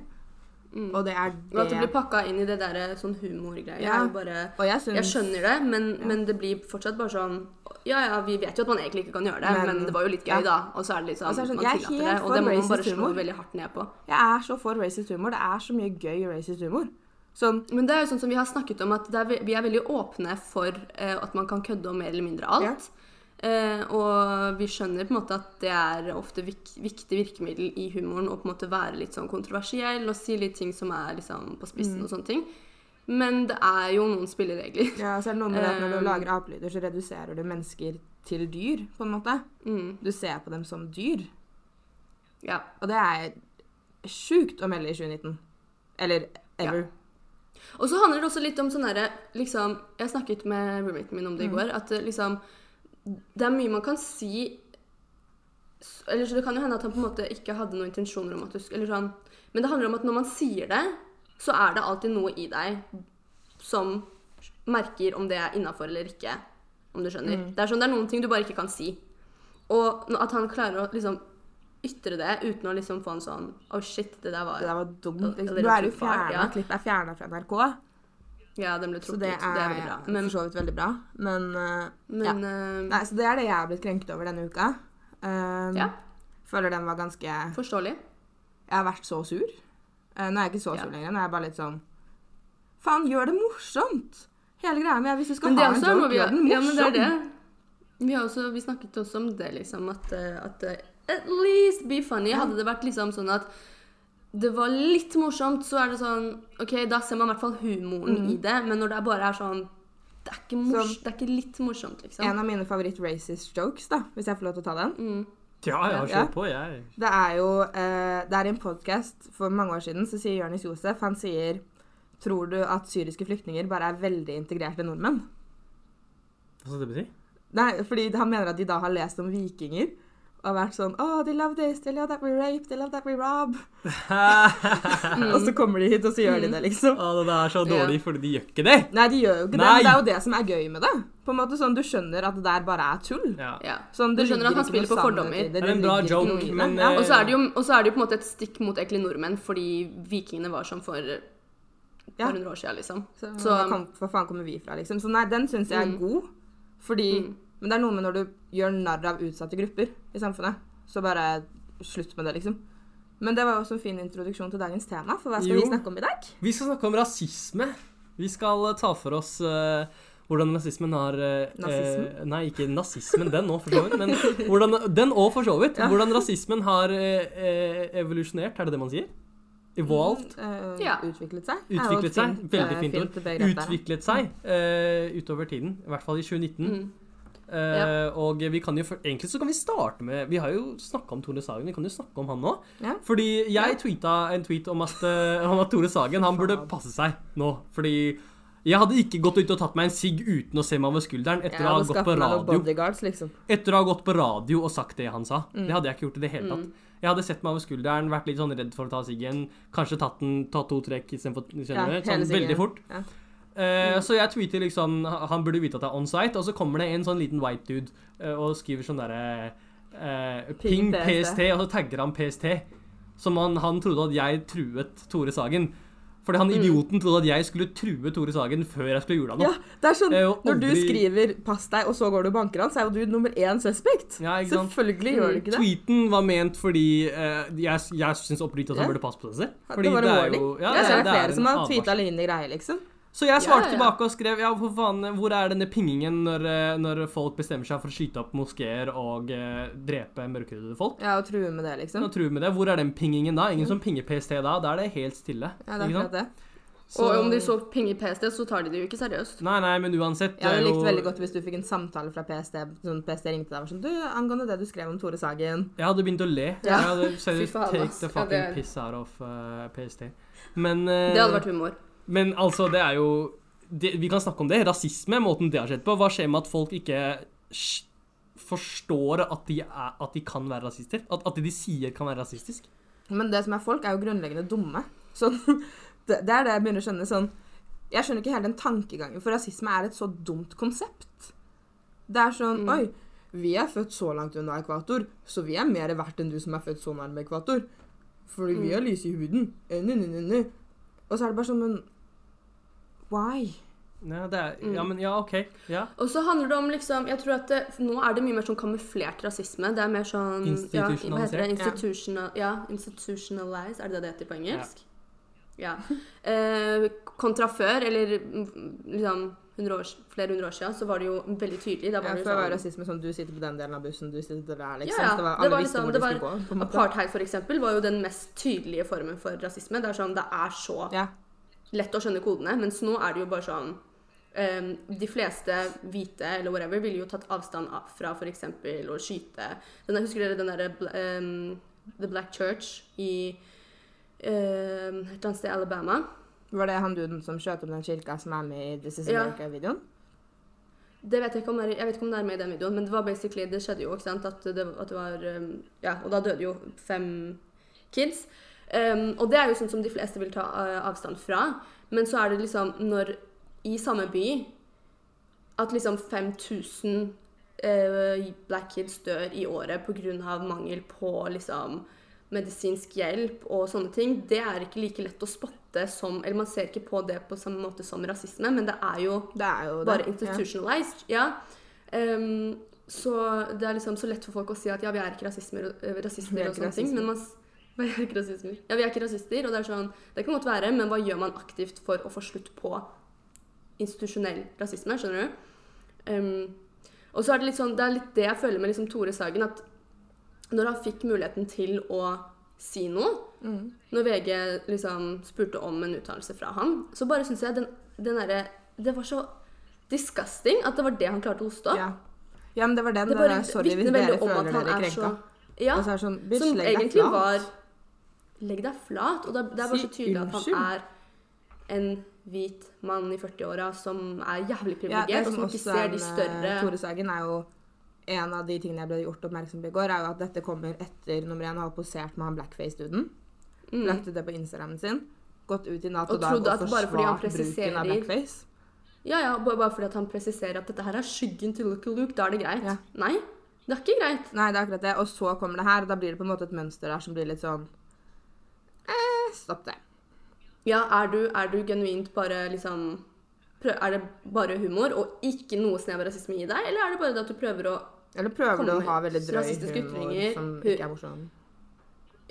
Mm. Og det er Og at det det blir pakka inn i det der sånn humorgreia. Ja. bare jeg synes, Jeg skjønner det, men, Ja. men det blir fortsatt bare sånn Ja, ja, vi vet jo at man egentlig ikke kan gjøre det, men, Men- det var jo litt ja. gøy, da. Og så er det sånn, Og er det sånn, man er tillater det, og det må man bare slå humor. veldig hardt ned på. Jeg er så for racist humor. Det er så mye gøy racist humor. Sånn Men det er jo sånn som vi har snakket om, at det er, vi er veldig åpne for eh, at man kan kødde om mer eller mindre alt. Eh, og vi skjønner på en måte at det er ofte vik viktig virkemiddel i humoren å på en måte være litt sånn kontroversiell og si litt ting som er liksom på spissen Mm. og sånne ting. Men det er jo noen spilleregler. Ja, så er det noe med at når du Um, lager apelyder, så reduserer du mennesker til dyr, på en måte. Mm, Du ser på dem som dyr. ja. Og det er sjukt å melde i 2019. Eller ever. Og så handler det også litt om sånn herre liksom, Jeg snakket med roommaten min om det i går. At liksom Det er mye man kan si Eller så det kan jo hende at han på en måte ikke hadde noen intensjoner om at du skulle sånn Men det handler om at når man sier det, så er det alltid noe i deg som merker om det er innafor eller ikke. Om du skjønner. Det er sånn, det er noen ting du bare ikke kan si. Og at han klarer å liksom ytre det uten å liksom få en sånn Oh shit, det der var Det der var dumt. Liksom. Nå er jo fjerna. ja. Klippet er fjerna fra NRK. Ja, den ble Så det er, Det er veldig bra. Men, for så vidt veldig bra. Men, uh, men ja. uh, Nei, så det er det jeg har blitt krenket over denne uka. Um, Ja. Føler den var ganske Forståelig. Jeg har vært så sur. Uh, nå er jeg ikke så Ja. sur lenger. Nå er jeg bare litt sånn Faen, gjør det morsomt! Hele greia med Hvis du skal ha også, en joke, gjør den morsom! Ja, men det er det. Vi, har også, vi snakket også om det, liksom, at, at At least be funny. Ja. Hadde det vært liksom sånn at det var litt morsomt, så er det sånn OK, da ser man i hvert fall humoren mm. i det, men når det bare er sånn Det er ikke, mors det er ikke litt morsomt, liksom. En av mine favoritt-racist jokes, da, hvis jeg får lov til å ta den. Mm. Ja, ja, kjør på, jeg. Det er jo eh, Det er i en podkast for mange år siden så sier Jonis Josef Han sier Tror du at syriske flyktninger bare er veldig integrerte nordmenn? Hva skal det bety? Nei, fordi han mener at de da har lest om vikinger og vært sånn Oh, they love this, they love that we rape, they love that we rob. Og så kommer de hit, og så gjør de det, liksom. Å, det er så dårlig, dårlig, fordi de gjør ikke det. Nei, de gjør jo ikke det, men det er jo det som er gøy med det. På en måte sånn, Du skjønner at det der bare er tull. Ja. Sånn, Du skjønner at han spiller på fordommer. Det, Det er en bra joke, men, ja. eh, Og så er det jo og så er det jo på en måte et stikk mot ekle nordmenn, fordi vikingene var som for Ja. par hundre år siden, liksom. Så, Så- hva faen kommer vi fra, liksom? Så nei, den syns jeg er Mm. god. Fordi Mm. Men det er noe med når du gjør narr av utsatte grupper i samfunnet. Så bare slutt med det, liksom. Men det var jo også en fin introduksjon til dagens tema, for hva skal Jo. vi snakke om i dag? Vi skal snakke om rasisme. Vi skal eh, ta for oss uh, hvordan rasismen har uh, Nazismen? eh, Nei, ikke nazismen, den òg, for så vidt. Men hvordan, den òg, for så vidt. Ja. Hvordan rasismen har eh, eh, evolusjonert, er det det man sier? Evolved. Eh, Ja. Utviklet seg. Utviklet seg. Veldig fint, fint ord. Utviklet seg eh, utover tiden. I hvert fall i 2019. Mm. Eh, Og vi kan jo, egentlig så kan vi starte med Vi har jo snakka om Tore Sagen. Vi kan jo snakke om han nå. Ja. Fordi jeg Ja. tweeta en tweet om at, uh, at Tore Sagen han burde passe seg nå. Fordi jeg hadde ikke gått ut og tatt meg en sigg uten å se meg over skulderen etter å ha gått på radio liksom. Etter å ha gått på radio og sagt det han sa. Mm. Det hadde jeg ikke gjort i det hele tatt. Jeg hadde sett meg over skulderen, vært litt sånn redd for å ta siggen. Kanskje tatt, den, tatt to trekk istedenfor Ja, Sånn veldig fort. Ja. Eh, så jeg tweeter liksom Han burde vite at det er on site, og så kommer det en sånn liten white dude uh, og skriver sånn derre uh, Ping PST, og så tagger han PST. Som han, han trodde at jeg truet Tore Sagen. Fordi han idioten trodde at jeg skulle true Tore Sagen før jeg skulle gjøre noe. Ja, det er sånn, er Når du skriver 'pass deg', og så går du og banker han, så er jo du nummer én suspect. Ja? Selvfølgelig gjør du ikke det. Tweeten var ment fordi uh, jeg, jeg syns oppriktig at han Ja. burde passe på seg selv. Fordi det var en er jo- jeg ser det er er flere som har tweeta lignende greier, liksom. Så jeg svarte Ja, ja. tilbake og skrev ja, for faen, hvor er denne pingingen når, eh, når folk bestemmer seg for å skyte opp moskeer og eh, drepe mørkhudede folk? Ja, og true med det, liksom. Og true med det. Hvor er den pingingen da? Ingen som pinger PST da? Da er det helt stille. Ja, det er akkurat det. Så- Og om de så pinger PST, så tar de det jo ikke seriøst. Nei, nei, men uansett Jeg hadde likt jo- veldig godt hvis du fikk en samtale fra PST. Sånn PST ringte deg og var sånn Du, angående det du skrev om Tore Sagen Jeg hadde begynt å le. Ja. Jeg hadde seriøst take the Ja, fucking det er- piss out of uh, PST. Men uh... Det hadde vært humor. Men altså, det er jo det, Vi kan snakke om det. Rasisme, måten det har skjedd på. Hva skjer med at folk ikke forstår at de, er, at de kan være rasister? At, at det de sier, kan være rasistisk? Men det som er folk, er jo grunnleggende dumme. Sånn, det, det er det jeg begynner å skjønne. Sånn, jeg skjønner ikke hele den tankegangen, for rasisme er et så dumt konsept. Det er sånn Mm. Oi, vi er født så langt unna ekvator, så vi er mer verdt enn du som er født så nærme ekvator. Fordi vi Mm. har lyse i huden. Ne, ne, ne. Og så er det bare sånn, men Why? Ja, det er, Mm. ja, men ja, OK. Ja. Og så handler det om liksom Jeg tror at det, Nå er det mye mer sånn kamuflert rasisme. Det er mer sånn ja, det? Institusjonalisert. Institutional, ja, institutionalized. Er det det det heter på engelsk? Ja. Eh, kontra før, eller mm, liksom år, flere hundre år siden, så var det jo veldig tydelig. Da Ja, var det før var sånn, rasisme sånn du sitter på den delen av bussen, du sitter der, liksom. Ja, ja. Det var, Det var visste liksom- hvor det var skulle gå. Apartheid, for eksempel, var jo den mest tydelige formen for rasisme. Det er sånn, det er så Ja. Lett å skjønne kodene, mens nå er det jo bare sånn um, De fleste hvite eller whatever ville jo tatt avstand av- fra f.eks. å skyte den, Husker dere den derre ehm, The Black Church i um, et eller annet sted i Alabama? Var det han duden som skjøt opp den kirka som er med i This Is America-videoen? Det vet jeg ikke om er, jeg vet ikke om det er med i den videoen, men det var basically, det skjedde jo, ikke sant, at det, at det var um, Ja, og da døde jo fem kids. Um, og det er jo sånn som de fleste vil ta uh, avstand fra. Men så er det liksom når i samme by at liksom 5000 uh, black kids dør i året pga. mangel på liksom medisinsk hjelp og sånne ting, det er ikke like lett å spotte som Eller man ser ikke på det på samme måte som rasisme, men det er jo Det er jo bare det. institutionalized. Ja. Ehm, så det er liksom så lett for folk å si at ja, vi er ikke eh, rasister er og ikke sånne ting. Men man, vi er ikke rasister. Ja, vi er ikke rasister, og det er sånn Det kan godt være, men hva gjør man aktivt for å få slutt på institusjonell rasisme? Skjønner du? Um, og så er det litt sånn Det er litt det jeg føler med liksom Tore Sagen, at når han fikk muligheten til å si noe Mm. når VG liksom spurte om en uttalelse fra han, så bare syns jeg den, den derre Det var så disgusting at det var det han klarte å hoste opp. Ja. ja, men det var den. det Det bare vitner veldig om at han er krenka. så Ja, sånn, som egentlig var Legg deg flat. Og det, det er bare Si så tydelig at han er en hvit mann i 40-åra som er jævlig Ja, det og som ikke ser er de større Tore Sagen er jo en av de tingene jeg ble gjort oppmerksom på i går, er jo at dette kommer etter nummer én har posert med han blackface-duden. Mm. Lagt ut det på Instagramen sin. Gått ut i natt Og og dag og forsvart bruken av blackface. Ja, ja, bare, fordi han presiserer at dette her er skyggen til Lucky Luke, da er det greit. Ja. Nei, det er ikke greit. Nei, det er akkurat det. Og så kommer det her, og da blir det på en måte et mønster der som blir litt sånn eh, Stopp det. Ja, er du, er du genuint bare liksom prøv, Er det bare humor og ikke noe snev av rasisme i deg, eller er det bare det at du prøver å Eller prøver du å ha veldig drøy humor som ikke er morsom?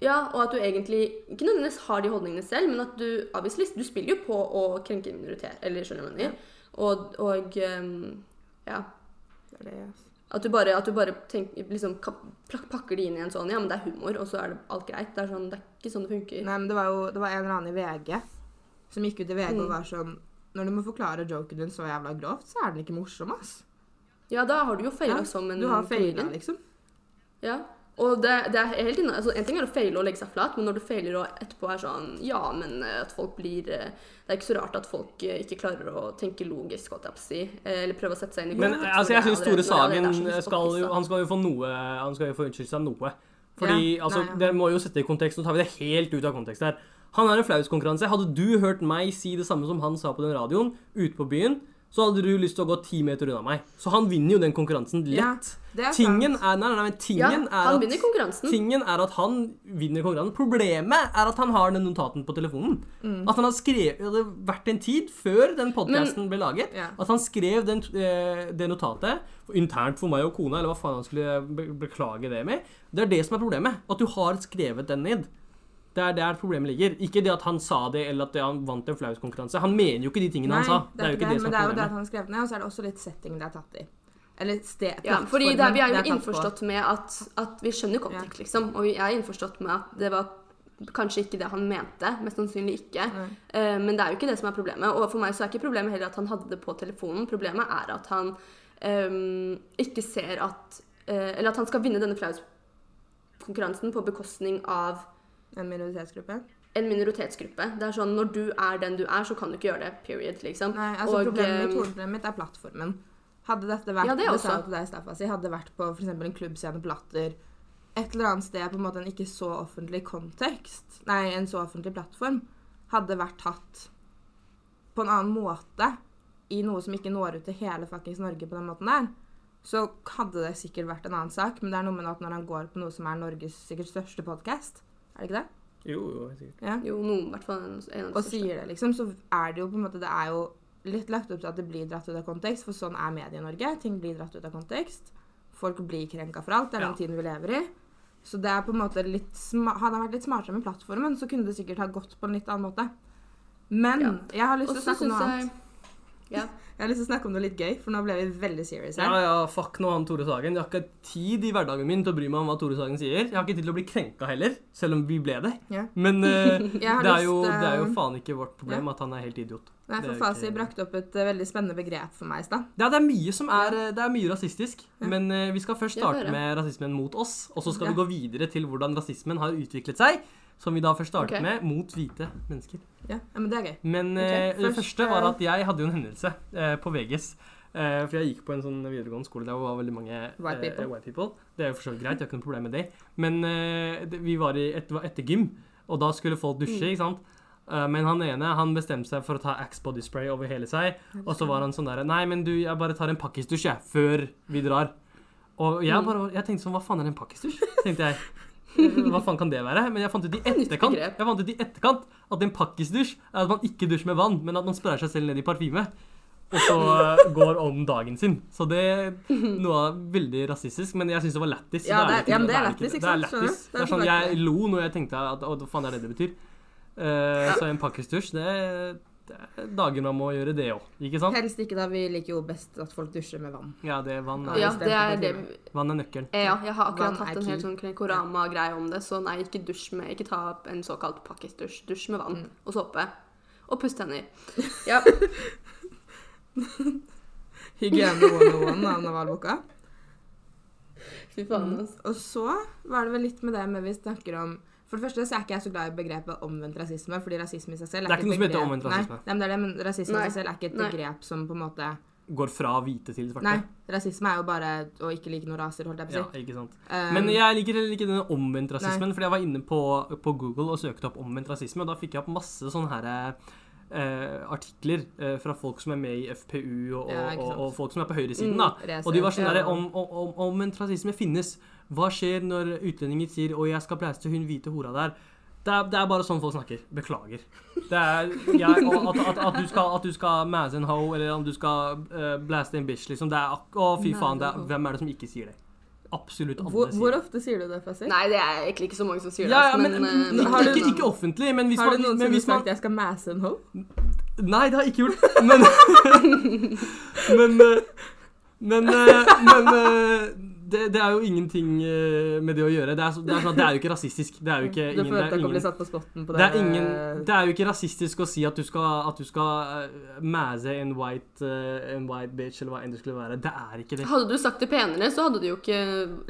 Ja, og at du egentlig ikke nødvendigvis har de holdningene selv, men at du obviously, du spiller jo på å krenke minoritet, eller skjønner du hva jeg mener? Og, og um, ja. Det er det, altså. At du bare, at du bare tenker, liksom, pakker det inn i en sånn Ja, men det er humor, og så er det alt greit. Det er, sånn, det er ikke sånn det funker. Nei, men det var jo det var en eller annen i VG som gikk ut i VG Mm. og var sånn Når du må forklare joken din så jævla grovt, så er den ikke morsom, ass. Ja, da har du jo feila Ja, som en Du har feila, liksom. Ja. Og det, det er helt inne, altså En ting er å feile og legge seg flat, men når du feiler og etterpå er sånn Ja, men eh, at folk blir eh, Det er ikke så rart at folk eh, ikke klarer å tenke logisk, holdt jeg på å si. Eller prøve å sette seg inn i Men kontekst altså, jeg syns Tore allerede- når det Sagen skal jo, han skal jo få noe Han skal jo få unnskyldt seg noe. Fordi Ja, altså, nei, ja. Dere må jo sette i kontekst. Nå tar vi det helt ut av kontekst her. Han er en flauskonkurranse. Hadde du hørt meg si det samme som han sa på den radioen ute på byen, så hadde du lyst til å gå ti meter unna meg. Så han vinner jo den konkurransen lett. det er Tingen er, nei, nei, nei, Ja, er at. Tingen er at han vinner konkurransen. Problemet er at han har den notaten på telefonen. Mm. At han har skrevet Det hadde vært en tid før den podkasten ble laget, Ja. at han skrev den, eh, det notatet internt for meg og kona, eller hva faen han skulle beklage det med. Det er det som er problemet. At du har skrevet den ned. Det er der problemet ligger. Ikke det at han sa det, eller at han vant en flauskonkurranse. Han mener jo ikke de tingene han sa. Det er jo ikke det, det som det er er jo det at han har skrevet ned, og så er det også litt setting det er tatt i. Eller sted, Ja, fordi det, er- vi er jo det innforstått med at, at vi skjønner kontekst, liksom. Og vi er innforstått med at det var kanskje ikke det han mente. Mest sannsynlig ikke. Nei. Eh, men det er jo ikke det som er problemet. Og for meg så er ikke problemet heller at han hadde det på telefonen. Problemet er at han um, ikke ser at uh, Eller at han skal vinne denne flauskonkurransen på bekostning av En minoritetsgruppe. en minoritetsgruppe. Det er sånn, Når du er den du er, så kan du ikke gjøre det. Period. liksom. Nei, altså Og, problemet mitt, ehm, hovedproblemet mitt er plattformen. Hadde dette vært Ja, det også. jeg til deg, Staffasi, hadde det vært på for en klubbscene på Latter, et eller annet sted på en måte en ikke så offentlig kontekst, nei, en så offentlig plattform, hadde vært tatt på en annen måte i noe som ikke når ut til hele fuckings Norge på den måten der, så hadde det sikkert vært en annen sak. Men det er noe med at når han går på noe som er Norges sikkert største podkast, er det ikke det? Jo, jo, sikkert. Ja. Jo, noen, i hvert fall en, en av de og største. sier det, liksom, så er det jo på en måte Det er jo litt lagt opp til at det blir dratt ut av kontekst, for sånn er Medie-Norge. Ting blir dratt ut av kontekst. Folk blir krenka for alt. Det er den Ja. tiden vi lever i. Så det er på en måte litt Hadde han vært litt smartere med plattformen, så kunne det sikkert ha gått på en litt annen måte. Men Ja. jeg har lyst til å snakke om noe jeg annet. Ja. Jeg har lyst til å snakke om noe litt gøy, for nå ble vi veldig serious Ja, her. ja, fuck nå han Tore Sagen. Jeg har ikke tid i hverdagen min til å bry meg om hva Tore Sagen sier. Jeg har ikke tid til å bli krenka heller, selv om vi ble det. Ja. Men uh, det, er jo, det er jo eh, faen ikke vårt problem at han er helt idiot. Nei, for Fasi ikke- brakte opp et uh, veldig spennende begrep for meg i stad. Ja, det er mye som er Det er mye rasistisk. Ja. Men uh, vi skal først starte med rasismen mot oss. Og så skal Ja. vi gå videre til hvordan rasismen har utviklet seg. Som vi da først startet okay. med mot hvite mennesker. Ja, men det er gøy. Men okay. Ok, det først, første var eh, at jeg hadde jo en hendelse eh, på VGS. Eh, for jeg gikk på en sånn videregående skole der det var veldig mange White people. Eh, white people. Det er jo for så vidt greit, jeg har ikke noe problem med det. Men eh, det, vi var i et, var etter gym, og da skulle folk dusje, Mm. ikke sant. Eh, men han ene han bestemte seg for å ta Axe body spray over hele seg. Og så var han sånn der Nei, men du, jeg bare tar en pakkisdusj, jeg, før vi drar. Og jeg Mm. bare Jeg tenkte sånn Hva faen er en pakkisdusj? tenkte jeg. Hva faen kan det være? Men jeg fant ut i etterkant. Jeg fant ut i etterkant at en pakkisdusj er at man ikke dusjer med vann, men at man sprayer seg selv ned i parfyme. Og så eh, går om dagen sin. Så det er noe veldig rasistisk, men jeg syns det var lættis. Ja, det er- ja, det er lættis, ikke Det er sant? Skjønner du? Det Det er er sånn, jeg lo når jeg tenkte at hva faen er det det betyr? Eh, Så en pakkisdusj, det, det er dager man må gjøre det òg, ikke sant? Helst ikke da vi liker jo best at folk dusjer med vann. Ja, det er vann Ja, er, Ja, det er det vann er nøkkelen. Ja, jeg har akkurat Vann hatt en helt sånn Korama-greie om det, så nei, ikke dusj med Ikke ta en såkalt pakkisdusj. Dusj med vann Mm. og såpe. Og puss tenner. Ja. Hygiene 101 av Navalboka. Fy faen, altså. Og så var det vel litt med det med vi snakker om For det første så er ikke jeg så glad i begrepet omvendt rasisme, fordi rasisme i seg selv er, Det er ikke noe som heter omvendt rasisme. Nei, nei, men det er det, men rasisme i seg selv er ikke et Nei. begrep som på en måte Går fra hvite til svarte. Nei, rasisme er jo bare å ikke like noen raser, holdt jeg på å Ja, ikke sant. Um, Men jeg liker heller ikke denne omvendt rasismen, fordi jeg var inne på, på Google og søkte opp omvendt rasisme, og da fikk jeg opp masse sånne her eh, artikler eh, fra folk som er med i FPU, og, Ja, og, og, folk som er på høyresiden, Mm, da. Reser, Og de var sånn Ja. derre om, om, om, Omvendt rasisme finnes. Hva skjer når utlendinger sier 'Å, jeg skal blæste hun hvite hora der'? Det er, det er bare sånn folk snakker. Beklager. Det er jeg, at, at, at, du skal, at du skal mazze en hoe, eller om du skal uh, blaste en bitch, liksom. Det er ak Å, fy faen. Det er, hvem er det som ikke sier det? Absolutt alle Hvor, sier hvor ofte sier du det, Fassi? Nei, det er egentlig ikke så mange som sier det. Ja, ja, men, men, men, eh, har ikke, noen- ikke offentlig, men hvis Har du noen som noensinne man sagt 'jeg skal mazze en hoe'? Nei, det har jeg ikke gjort. Men Men eh, Men, eh, men eh, det, det er jo ingenting eh, med det å gjøre. Det er, så, det er, sånn det er jo ikke rasistisk. Det er jo ikke ingen, det er ingen satt på spotten på det? det er, ingen, det er jo ikke rasistisk å si at du skal, at du skal uh, mæse en white, eh, en white bitch, eller hva enn det skulle være. Det er ikke det. Hadde du sagt det penere, så hadde du jo ikke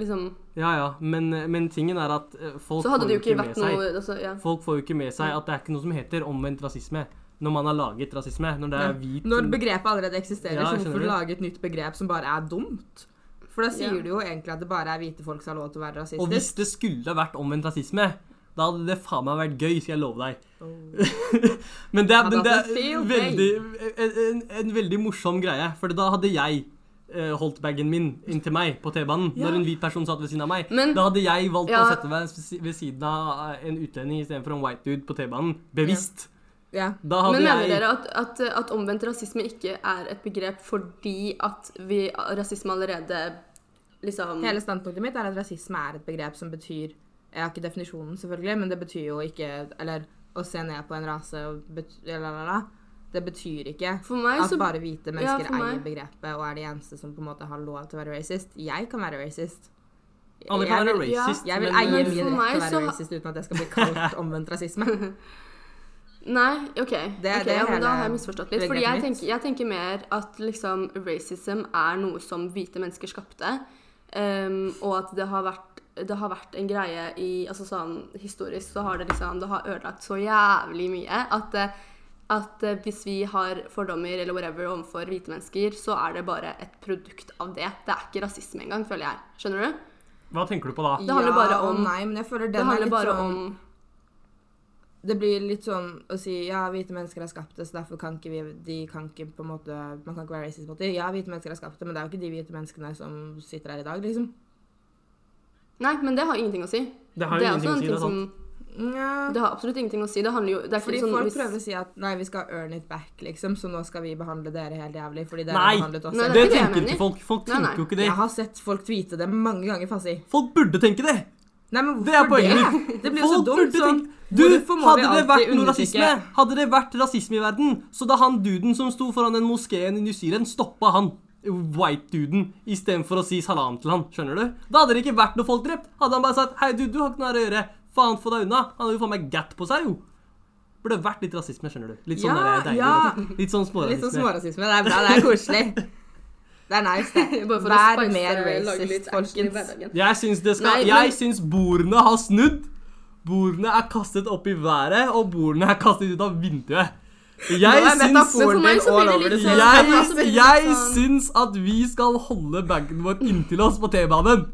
liksom Ja, ja, men, men tingen er at eh, folk får jo ikke med seg noe altså, ja. Folk får jo ikke med seg at det er ikke noe som heter omvendt rasisme når man har laget rasisme. Når det er hvit Når begrepet allerede eksisterer, Ja, så hvorfor du? lage et nytt begrep som bare er dumt? For da sier Ja. du jo egentlig at det bare er hvite folk som har lov til å være Og hvis det skulle vært omvendt rasisme, da hadde det faen meg vært gøy, skal jeg love deg. men det er, men det er veldig, en, en, en veldig morsom greie, for da hadde jeg eh, holdt bagen min inntil meg på T-banen Ja. når en hvit person satt ved siden av meg. Men Da hadde jeg valgt Ja. å sette meg ved siden av en utlending istedenfor en white dude på T-banen. Bevisst. Ja. Da hadde Men mener jeg dere at, at, at omvendt rasisme ikke er et begrep fordi at vi, rasisme allerede liksom Hele standpunktet mitt er at rasisme er et begrep som betyr Jeg har ikke definisjonen, selvfølgelig, men det betyr jo ikke Eller å se ned på en rase og bet, la, la, la. Det betyr ikke For meg at så bare hvite mennesker ja, eier begrepet og er de eneste som på en måte har lov til å være racist. Jeg kan være racist. Alle Jeg kan være vil- ja, Jeg vil men, eie min rett til å være så- racist uten at jeg skal bli kalt omvendt rasisme. Nei, OK. Det okay det ja, men da har jeg misforstått litt. Fordi jeg tenker, jeg tenker mer at liksom racism er noe som hvite mennesker skapte. Um, og at det har vært det har vært en greie i altså sånn Historisk så har det liksom Det har ødelagt så jævlig mye at, eh, at eh, hvis vi har fordommer eller whatever overfor hvite mennesker, så er det bare et produkt av det. Det er ikke rasisme engang, føler jeg. Skjønner du? Hva tenker du på da? Det handler bare ja om- Nei, men jeg føler den Det er handler litt bare sånn om Det blir litt sånn å si ja, hvite mennesker har skapt det, så derfor kan ikke vi De kan ikke på en måte Man kan ikke være racist mot dem. Ja, hvite mennesker har skapt det, men det er jo ikke de hvite menneskene som sitter her i dag, liksom. Nei, men det har ingenting å si. Det har jo er ingenting også å si, ting det er som Ja. Det har absolutt ingenting å si. Det handler jo det er Fordi sånn, folk hvis- prøver å si at nei, vi skal earn it back, liksom, så nå skal vi behandle dere helt jævlig fordi dere Nei! har behandlet oss Nei, det er Det det tenker ikke folk. Folk Nei, nei. tenker jo ikke det. Jeg har sett folk tweete det mange ganger, Fasi. Folk burde tenke det! Nei, men Det er hvorfor det? poenget Det blir jo så dumt. Sånn, Du, hadde det vært noe rasisme Hadde det vært rasisme i verden, så da han duden som sto foran den moskeen i New Zealand, stoppa han white-duden istedenfor å si salam til han. Skjønner du? Da hadde det ikke vært noe folk drept. Hadde han bare sagt 'hei, du, du har ikke noe her å gjøre', faen, få deg unna. Han hadde jo faen meg gatt på seg, jo. Burde vært litt rasisme, skjønner du. Litt sånn Ja, deilig. ja. Litt sånn smårasisme. Litt sånn smårasisme. Det er bra, det er koselig. Det er nice, det. Bare for Vær mer racist, folkens. Jeg syns det skal Nei, men- Jeg syns bordene har snudd. Bordene er kastet opp i været, og bordene er kastet ut av vinduet. Jeg syns for meg så blir det litt sånn- Jeg, jeg sånn- syns at vi skal holde bagen vår inntil oss på T-banen.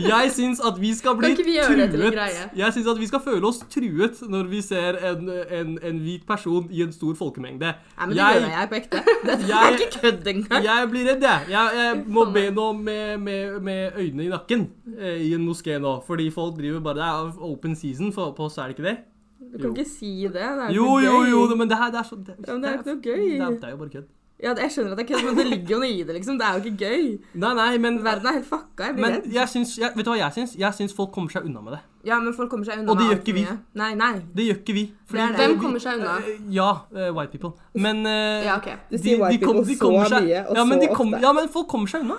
Jeg syns at vi skal bli truet. Jeg syns at vi skal føle oss truet når vi ser en, en, en hvit person i en stor folkemengde. Nei, men det Jeg- gjør jeg på ekte. Det er ikke kødd engang. Jeg blir redd, jeg. Jeg, jeg må be nå med, med, med øynene i nakken eh, i en moské nå. Fordi folk driver bare Det er open season på oss, er det ikke det? Du kan ikke si det. Det er Jo, jo, jo, men det her det er så det, Ja, men det er ikke noe gøy. Det er, det er jo bare kødd. Ja, jeg skjønner at det er kødd, men det ligger jo noe i det, liksom. Det er jo ikke gøy. Nei, nei, men, Verden er helt fucka. Jeg blir men redd. jeg syns jeg, Vet du hva jeg syns? Jeg syns folk kommer seg unna med det. Ja, men folk kommer seg unna Og det gjør ikke vi. mye. Nei, nei. Det gjør ikke vi. Det er det. Hvem kommer seg unna? eh, Ja, uh, white people. Men uh, Ja, ok. Du sier white people så seg, mye og ja, så ofte. Ja, men folk kommer seg unna.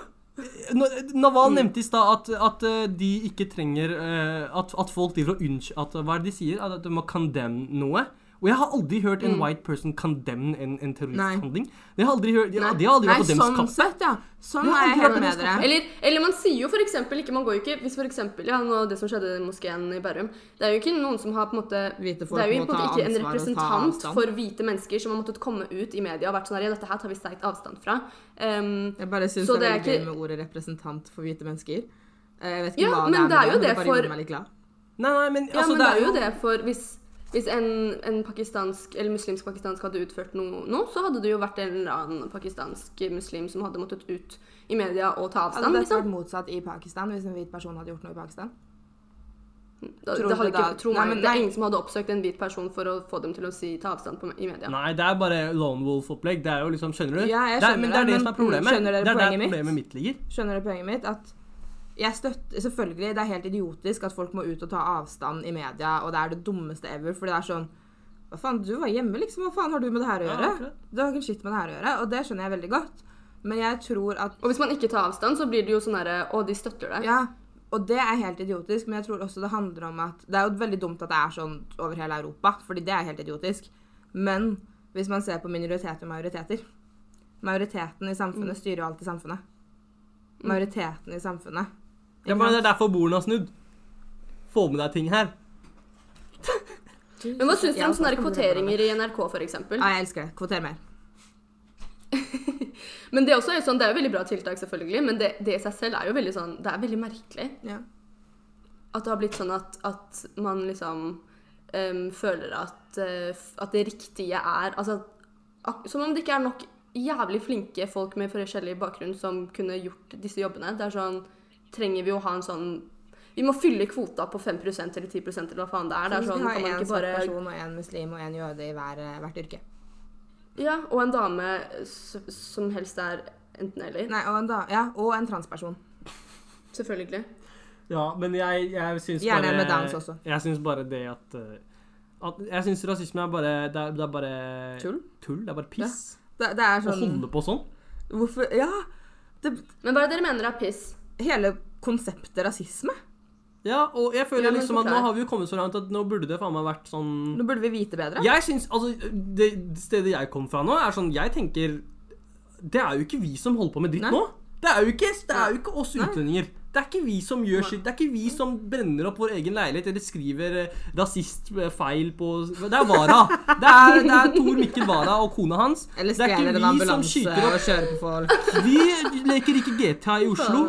Naval Mm. nevnte i stad at, at eh, de ikke trenger eh, at, at folk driver og unnskyld at, Hva er det de sier? At de må condemne noe. Og jeg har aldri hørt en Mm. white person condemn en, en terroristhandling. Det har aldri hørt, Ja, de har aldri Nei, vært på dems sånn kappe. sett, ja. Sånn har er jeg helt med dere. Eller, eller man sier jo eksempel ikke Man går jo ikke Hvis eksempel Ja, det som skjedde i moskeen i Bærum Det er jo ikke noen som har på en måte Hvite folk Det er jo på en måte ikke en representant for hvite mennesker som har måttet komme ut i media og vært sånn her Ja, dette her tar vi sterkt avstand fra. Um, Jeg bare syns det er er veldig gøy med ordet representant for hvite mennesker. Eh, Jeg vet ikke Ja, hva men det er men det er jo men det for-. Nei, nei, men, ja, altså, men det er jo det for hvis hvis en, en pakistansk, eller muslimsk pakistansk hadde utført noe nå, så hadde det jo vært en eller annen pakistansk muslim som hadde måttet ut i media og ta avstand. Hadde det liksom? vært motsatt i Pakistan hvis en hvit person hadde gjort noe i Pakistan? Da, tror det, hadde du da- ikke, tro Nei, meg, men det er ingen som hadde oppsøkt en hvit person for å få dem til å si, ta avstand på, i media. Nei, det er bare lone wolf-opplegg. Det er jo liksom, Skjønner du? Ja, jeg det er, skjønner men det er det, som er problemet. skjønner dere det er poenget der problemet mitt ligger. Skjønner du poenget mitt? At jeg støtter Selvfølgelig, det er helt idiotisk at folk må ut og ta avstand i media, og det er det dummeste ever, fordi det er sånn Hva faen, du var hjemme, liksom. Hva faen har du med det her å gjøre? Ja, Du har ikke en skitt med det her å gjøre, og det skjønner jeg veldig godt. Men jeg tror at Og hvis man ikke tar avstand, så blir det jo sånn herre Å, de støtter deg. Ja, og det er helt idiotisk, men jeg tror også det handler om at Det er jo veldig dumt at det er sånn over hele Europa, fordi det er helt idiotisk. Men hvis man ser på minoriteter og majoriteter Majoriteten i samfunnet styrer jo alltid samfunnet. Majoriteten i samfunnet. Det er, det er derfor bordene har snudd. Få med deg ting her. Men hva syns du om sånne kvoteringer i NRK, f.eks.? Ja, jeg elsker det. Kvoter mer. Men det, også er også sånn, det er jo veldig bra tiltak, selvfølgelig, men det, det i seg selv er jo veldig sånn Det er veldig merkelig Ja. at det har blitt sånn at, at man liksom um, føler at, uh, at det riktige er Altså ak som om det ikke er nok jævlig flinke folk med forskjellig bakgrunn som kunne gjort disse jobbene. Det er sånn Trenger vi å ha en sånn Vi må fylle kvota på 5% eller 10% eller hva faen det er. Det er sånn, vi skal kan man ha en ikke bare person og en muslim og en jøde i hver, eh, hvert yrke. Ja, og en dame som helst er enten-eller. Nei, og en, da, ja, og en transperson. Selvfølgelig. Ja, men jeg, jeg syns Gjerne bare med dans også. Jeg syns bare det at, eh, at Jeg syns rasisme er bare Det er, det er bare Tull? Tull. Det er bare piss. Det, det er Å sånn holde på sånn. Hvorfor Ja! Det, Men hva er det dere mener er piss? Hele konseptet rasisme. Ja, og jeg føler Ja, liksom at nå har vi jo kommet så langt at nå burde det faen meg vært sånn Nå burde vi vite bedre. Jeg syns Altså, det stedet jeg kom fra nå, er sånn Jeg tenker Det er jo ikke vi som holder på med dritt Nei. nå. Det er jo ikke, det er jo ikke oss utlendinger. Det er ikke vi som gjør sitt. Det er ikke vi som brenner opp vår egen leilighet eller skriver eh, rasistfeil på Det er Vara. Det er, det er Tor Mikkel Wara og kona hans. Eller er stjeler en ambulanse og kjører på folk. Vi leker ikke GTA i Oslo.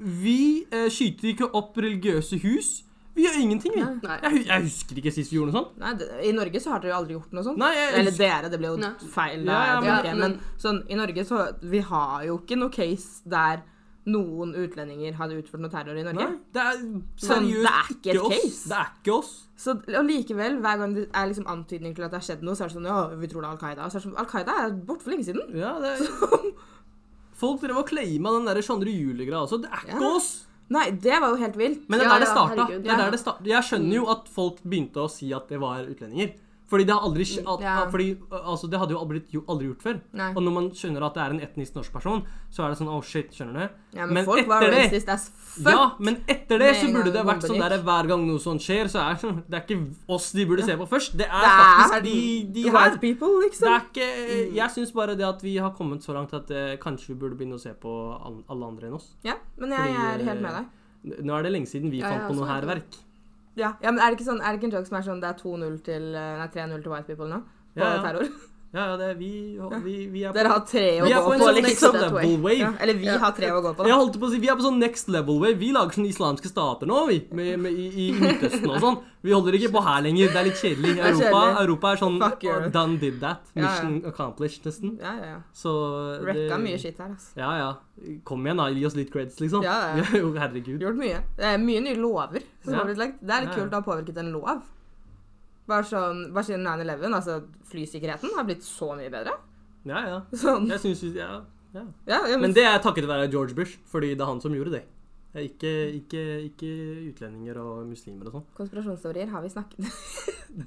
Vi eh, skyter ikke opp religiøse hus. Vi gjør ingenting, vi. Nei. Jeg, jeg husker ikke sist vi gjorde noe sånt. Nei, det, I Norge så har dere jo aldri gjort noe sånt. Nei, jeg Eller dere, det ble jo Nei. feil. Da, ja, ja, men- men sånn, i Norge så Vi har jo ikke noe case der noen utlendinger hadde utført noe terror i Norge. Nei, det er Sånn, seriøst det er ikke et oss. case. Det er ikke oss. Så, og likevel, hver gang det er liksom antydning til at det har skjedd noe, så er det sånn Ja, vi tror det er Al Qaida. Så er det sånn, Al Qaida er borte for lenge siden. Ja, det er... Folk drev og claima den der Chandre Julie-greia også. Det er ikke Ja. oss. Nei, det var jo helt vilt. Men det er der det starta. herregud, Det er der det sta- Jeg skjønner jo at folk begynte å si at det var utlendinger. Fordi det har aldri at, Ja. fordi, altså, Det hadde jo aldri, jo aldri gjort før. Nei. Og når man skjønner at det er en etnisk norsk person, så er det sånn oh shit, skjønner du? Ja, men, Men folk var det- racist as fuck. Ja, men etter det så burde det vært sånn der hver gang noe sånt skjer, så er det er ikke oss de burde se på først. Det er Det er faktisk de, de her. People, Det liksom. er ikke Jeg syns bare det at vi har kommet så langt at eh, kanskje vi burde begynne å se på alle andre enn oss. Ja, men jeg, Fordi, er helt med eh, deg. Nå er det lenge siden vi Ja, fant på noe sånn er hærverk. Ja, ja, men er det ikke sånn, er det ikke en joke som er sånn det er 2-0 til eh, Nei, 3-0 til white people nå? På Ja, ja. terror? Ja, ja, det er vi, vi, vi er på Dere har tre å er gå på på, sånn liksom. next level wave. Ja, eller vi Ja. har tre å gå på, Jeg holdt på å si, Vi er på sånn next level wave. Vi lager sånne islamske stater nå, vi. Med, med, i, I Midtøsten og sånn. Vi holder ikke på her lenger. Det er litt kjedelig. er Europa, kjedelig. Europa er sånn oh, Done did that. Ja, ja. Mission accomplished, nesten. Ja, ja, ja. Så Wrecka mye shit her, altså. Ja, ja. Kom igjen, da. Gi oss litt creds, liksom. Ja, ja. Er herregud. Gjort mye. Det er mye nye lover som Ja. har blitt lagt. Det er litt Ja, ja. kult å ha påvirket en lov. Bare sånn, bare siden 9-11, altså flysikkerheten har blitt så mye bedre. Ja, ja. Sånn, Jeg syns ja, ja. ja, ja, Men det er takket være George Bush, fordi det er han som gjorde det. Det Ikke, ikke, ikke utlendinger og muslimer og sånn. Konspirasjonsteorier har vi snakket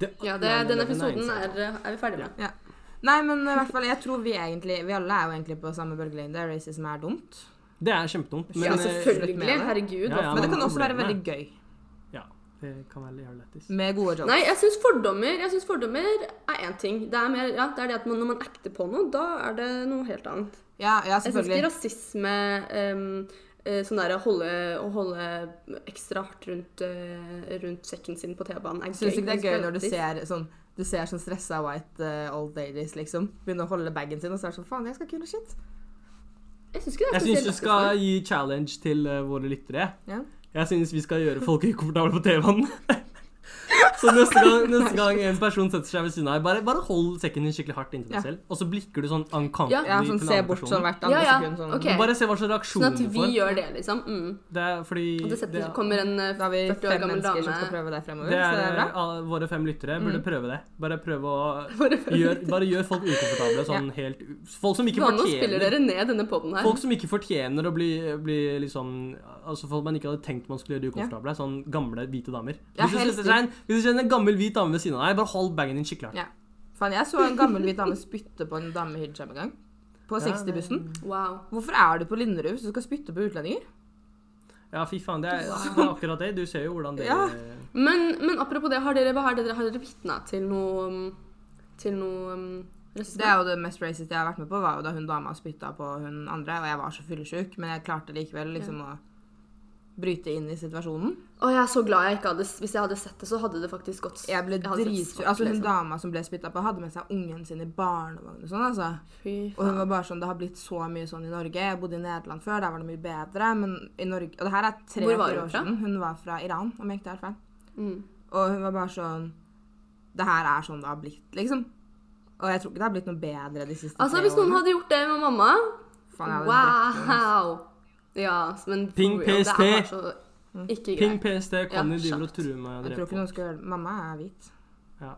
Det- Ja, det, Nei, den episoden er, er vi ferdig med. Nei, men i hvert fall, jeg tror vi egentlig Vi alle er jo egentlig på samme bølgelengde. Racism er dumt. Det er kjempedumt. Men ja, eh, selvfølgelig. Herregud. Ja, ja, Men det kan også være veldig gøy. Det kan være jævlig lættis. Med gode jokes. Nei, jeg syns fordommer Jeg synes fordommer er én ting. Det er, mer, ja, det er det at man, når man acter på noe, da er det noe helt annet. Ja, ja, Jeg syns ikke rasisme um, Sånn der å holde, å holde ekstra hardt rundt, eh, rundt sekken sin på T-banen er gøy. Syns ikke det er gøy når du ser sånn du ser sånn stressa white uh, old ladies liksom begynne å holde bagen sin og så er det sånn Faen, jeg skal kunne shit. Jeg syns ikke det er Jeg syns du skal gi challenge til uh, våre lyttere. Ja. Jeg synes vi skal gjøre folk ukomfortable på TV-en. Så neste gang, neste gang en person setter seg ved siden av deg, bare, bare hold sekken din skikkelig hardt inntil deg Ja. selv. Og så blikker du sånn uncomfortably Ja, sånn til se bort sånn hvert andre Ja, ja, sekund. Sånn. Okay. Bare se hva slags reaksjon Sånn at vi gjør det, liksom. Mm. Det er fordi det setter, det, kommer en eh, Da har vi 40 år gammel dame som skal prøve det fremover. det så er, det er bra. alle våre fem lyttere burde Mm. prøve det. Bare prøve å gjør, Bare gjør folk ukomfortable. Sånn helt Folk som ikke Hva nå spiller fortjener dere ned denne poden her? Folk som ikke fortjener å bli, bli liksom Altså folk man ikke hadde tenkt man skulle gjøre ukomfortable. Sånn gamle, hvite damer. Ja, Hvis du setter deg en- hvis du kjenner en gammel, hvit dame ved siden av deg, bare hold bagen din skikkelig hardt. Ja. Faen, jeg så en gammel hvit dame spytte på en dame med hijab en gang. På 60-bussen. Wow. Hvorfor er du på Linderud hvis du skal spytte på utlendinger? Ja, fy faen. Det er, det er akkurat det. Du ser jo hvordan det Ja. Men, men apropos det, har dere, har dere, har dere vitna til noe um, Til noe um. Det er jo det mest racist jeg har vært med på, var jo da hun dama spytta på hun andre, og jeg var så fyllesyk, men jeg klarte likevel liksom å bryte inn i situasjonen. Og jeg er så glad jeg ikke hadde Hvis jeg hadde sett det, så hadde det faktisk gått Jeg ble dritsur. Altså, hun liksom. dama som ble spytta på, hadde med seg ungen sin i barnevogn og sånn, altså. Fy Og hun var bare sånn Det har blitt så mye sånn i Norge. Jeg bodde i Nederland før, der var det mye bedre, men i Norge Og det her er Hvor var hun år fra? siden. Hun var fra Iran, om jeg ikke tar feil. Mm. Og hun var bare sånn Det her er sånn det har blitt, liksom. Og jeg tror ikke det har blitt noe bedre de siste Altså, tre hvis noen årene. hadde gjort det med mamma altså. Wow! Ja, men for Ping real, PST. Det er så ikke Ping. PST, Conny Ja, driver og truer meg og Jeg tror ikke noen skal gjøre det. Mamma er hvit. Ja.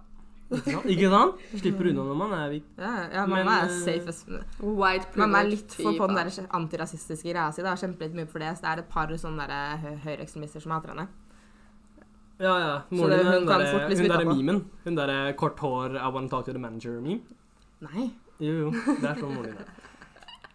Ikke sant? Slipper unna når man er hvit. Ja, ja mamma Men, er eh, safe as White privilege. Mamma er litt for på den der antirasistiske greia si. Det har kjempet litt mye for det. Så det er et par sånne der høyreekstremister som hater henne. Ja, ja. Moren din er hun derre- fort der derre memen. Hun derre kort hår I want to talk to the manager-meme. Nei. Jo, jo. Det er sånn moren din er.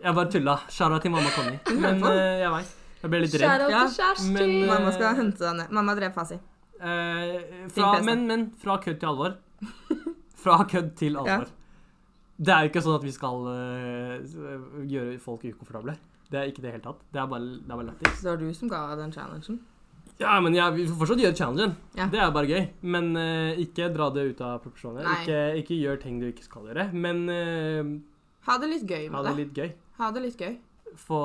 Jeg bare tulla. Shara til mamma Conny. Men uh, jeg veit. Jeg ble litt redd. Ja, til Kjersti! men, uh, Mamma skal hente ned. Mamma drev Fasi. Uh, fra, men, men fra kødd til alvor. Fra kødd til alvor. Det er jo ikke sånn at vi skal gjøre folk ukomfortable. Det er ikke det i det hele tatt. Det er bare, det er bare lættis. Så det var du som ga den challengen. Ja, men jeg, vi får fortsatt gjøre challengen. Ja. Det er bare gøy. Men uh, ikke dra det ut av proporsjoner. Ikke, ikke gjør ting du ikke skal gjøre. Men uh, Ha det litt gøy ha med det det. litt gøy. Ha det litt gøy. Få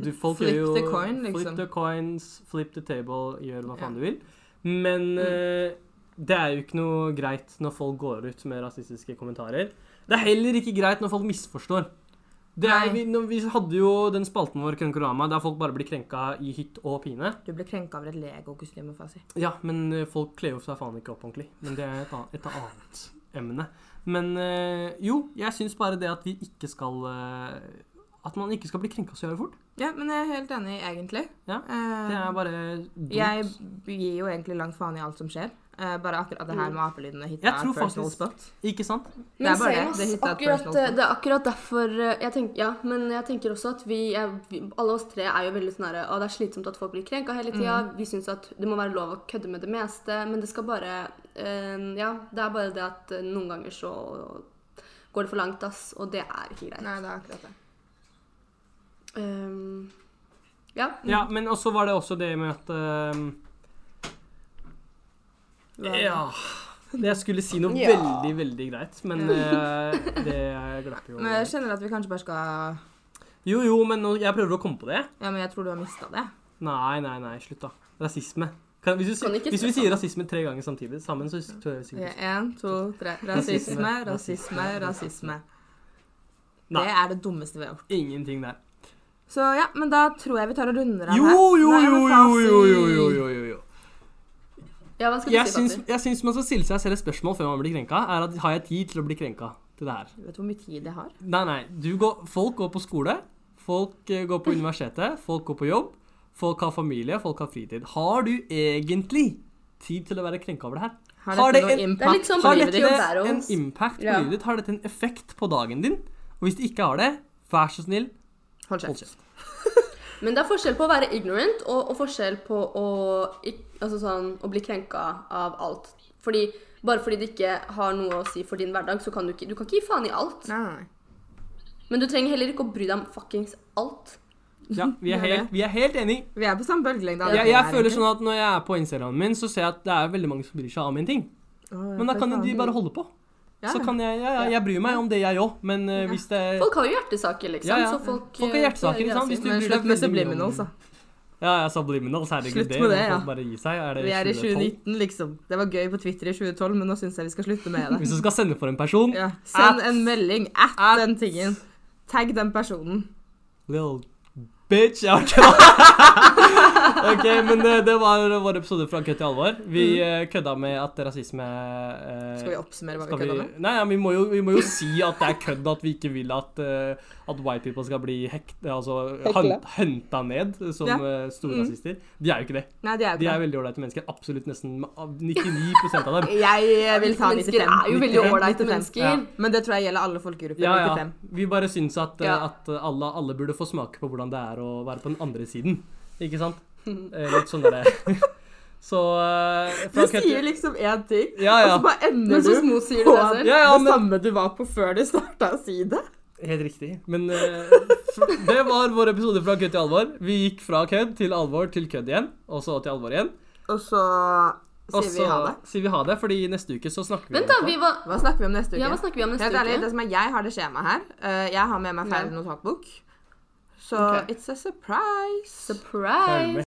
du, Folk Flip gjør jo the coin, liksom. Flip the coins, flip the table, gjør hva faen Ja. du vil. Men Mm. uh, det er jo ikke noe greit når folk går ut med rasistiske kommentarer. Det er heller ikke greit når folk misforstår. Det er, vi, vi hadde jo den spalten vår Krenkorama, der folk bare blir krenka i hytt og pine. Du blir krenka over et Lego-kostyme, si. Ja, men eh, folk kler jo seg faen ikke opp ordentlig. Men det er et et annet emne. Men eh, jo, jeg syns bare det at vi ikke skal eh, At man ikke skal bli krenka så jævlig fort. Ja, men jeg er helt enig, egentlig. Ja, Eh, Det er bare dumt. jeg gir jo egentlig langt faen i alt som skjer. Eh, bare akkurat det her med apelydene hitta Jeg tror personal faktisk- spot. Ikke sant? Det er bare det. Det akkurat, det er akkurat derfor eh, jeg tenker, Ja, men jeg tenker også at vi, er, vi Alle oss tre er jo veldig sånn herre Og det er slitsomt at folk blir krenka hele tida. Mm. Vi syns at det må være lov å kødde med det meste, men det skal bare eh, Ja, det er bare det at eh, noen ganger så går det for langt, ass, og det er ikke greit. Nei, det er akkurat det. Um, ja. Ja, men også var det også det med at um, Ja Jeg skulle si noe Ja. veldig, veldig greit, men uh, det glapp jo Men jeg kjenner at vi kanskje bare skal Jo, jo, men nå, jeg prøver å komme på det. Ja, men jeg tror du har mista det. Nei, nei, nei, slutt, da. Rasisme. Kan, hvis, du, Kan hvis vi sier rasisme tre ganger samtidig sammen, så tror jeg sikkert Én, to, tre. Rasisme, rasisme, rasisme. rasisme. Det er det dummeste vi har gjort. ingenting der. Så ja, men da tror jeg vi tar og runder av Jo, her. jo, Nei, jo, jo, jo, jo, jo, jo, jo, jo. ja, hva skal du Jeg si, syns, jeg syns man skal stille seg selv et spørsmål før man blir krenka. Er at Har jeg tid til å bli krenka til det her? Vet du hvor mye tid jeg har? Nei, nei. Du går, folk går på skole. Folk eh, går på universitetet. Folk går på jobb. Folk har familie. Folk har fritid. Har du egentlig tid til å være krenka over det her? Har dette det noe en- Det er impact sånn på Har livet dette ditt? dette en impact på Ja. livet ditt? Har dette en effekt på dagen din? Og hvis det ikke har det, vær så snill, Hold kjeft. Men det er forskjell på å være ignorant og, og forskjell på å, altså sånn, å bli krenka av alt. Fordi Bare fordi det ikke har noe å si for din hverdag, så kan du ikke Du kan ikke gi faen i alt. Nei. Men du trenger heller ikke å bry deg om fuckings alt. Ja, vi er er helt, vi er helt enige. Vi er på samme bølgelengde. Jeg, jeg føler sånn at når jeg er på Instagramen min, så ser jeg at det er veldig mange som bryr seg om en ting. Men da kan de bare holde på. Ja, Så kan jeg, ja, ja, jeg bryr meg om det, jeg òg, men eh, hvis det Folk har jo hjertesaker, liksom. Ja, ja. Så folk, Folk har eh, hjertesaker, ikke sant? Hvis du Men bryr slutt med subliminals, da. Ja, ja, subliminals, herregud. Slutt det med det, ja. bare gi seg. Er det Vi er i 2019, liksom. Det var gøy på Twitter i 2012, men nå syns jeg vi skal slutte med det. Hvis du skal sende for en person Ja. Send At- en melding at, at- den tingen. Tagg den personen. Little bitch. Jeg Ja, ok, Ok, men det, det var vår episode fra Kødd til alvor. Vi mm. kødda med at rasisme eh, Skal vi oppsummere hva vi kødda med? Nei, ja, vi, må jo, vi må jo si at det er kødd at vi ikke vil at, eh, at white people skal bli hekt, altså, henta ned som Ja. eh, store Mm. rasister. De er jo ikke det. Nei, de er jo De er det. veldig ålreite mennesker. Absolutt nesten av 99 av dem. Jeg vil ta Mennesker 95. er jo veldig 95, ålreite 95. mennesker. Ja. Men det tror jeg gjelder alle folkegrupper. Ja, ja. 95. Vi bare syns at, eh, Ja. at alle, alle burde få smake på hvordan det er å være på den andre siden. Ikke sant? Eh, Litt sånn derre Så eh, Du sier liksom én ting, Ja, ja. og så bare ender så du på det selv. Ja, ja, det samme du var på før du starta å si det. Helt riktig. Men uh, det var vår episode fra kødd til alvor. Vi gikk fra kødd til alvor til kødd igjen, og så til alvor igjen. Og så sier Også, vi ha det. sier vi ha det, fordi neste uke så snakker vi Vent, da. Vi var Hva snakker vi om neste uke? Ja, hva snakker vi om neste Helt ærlig, uke? det som er, jeg har det skjemaet her. Uh, jeg har med meg ferdig notatbok. Så okay. it's a surprise. Surprise!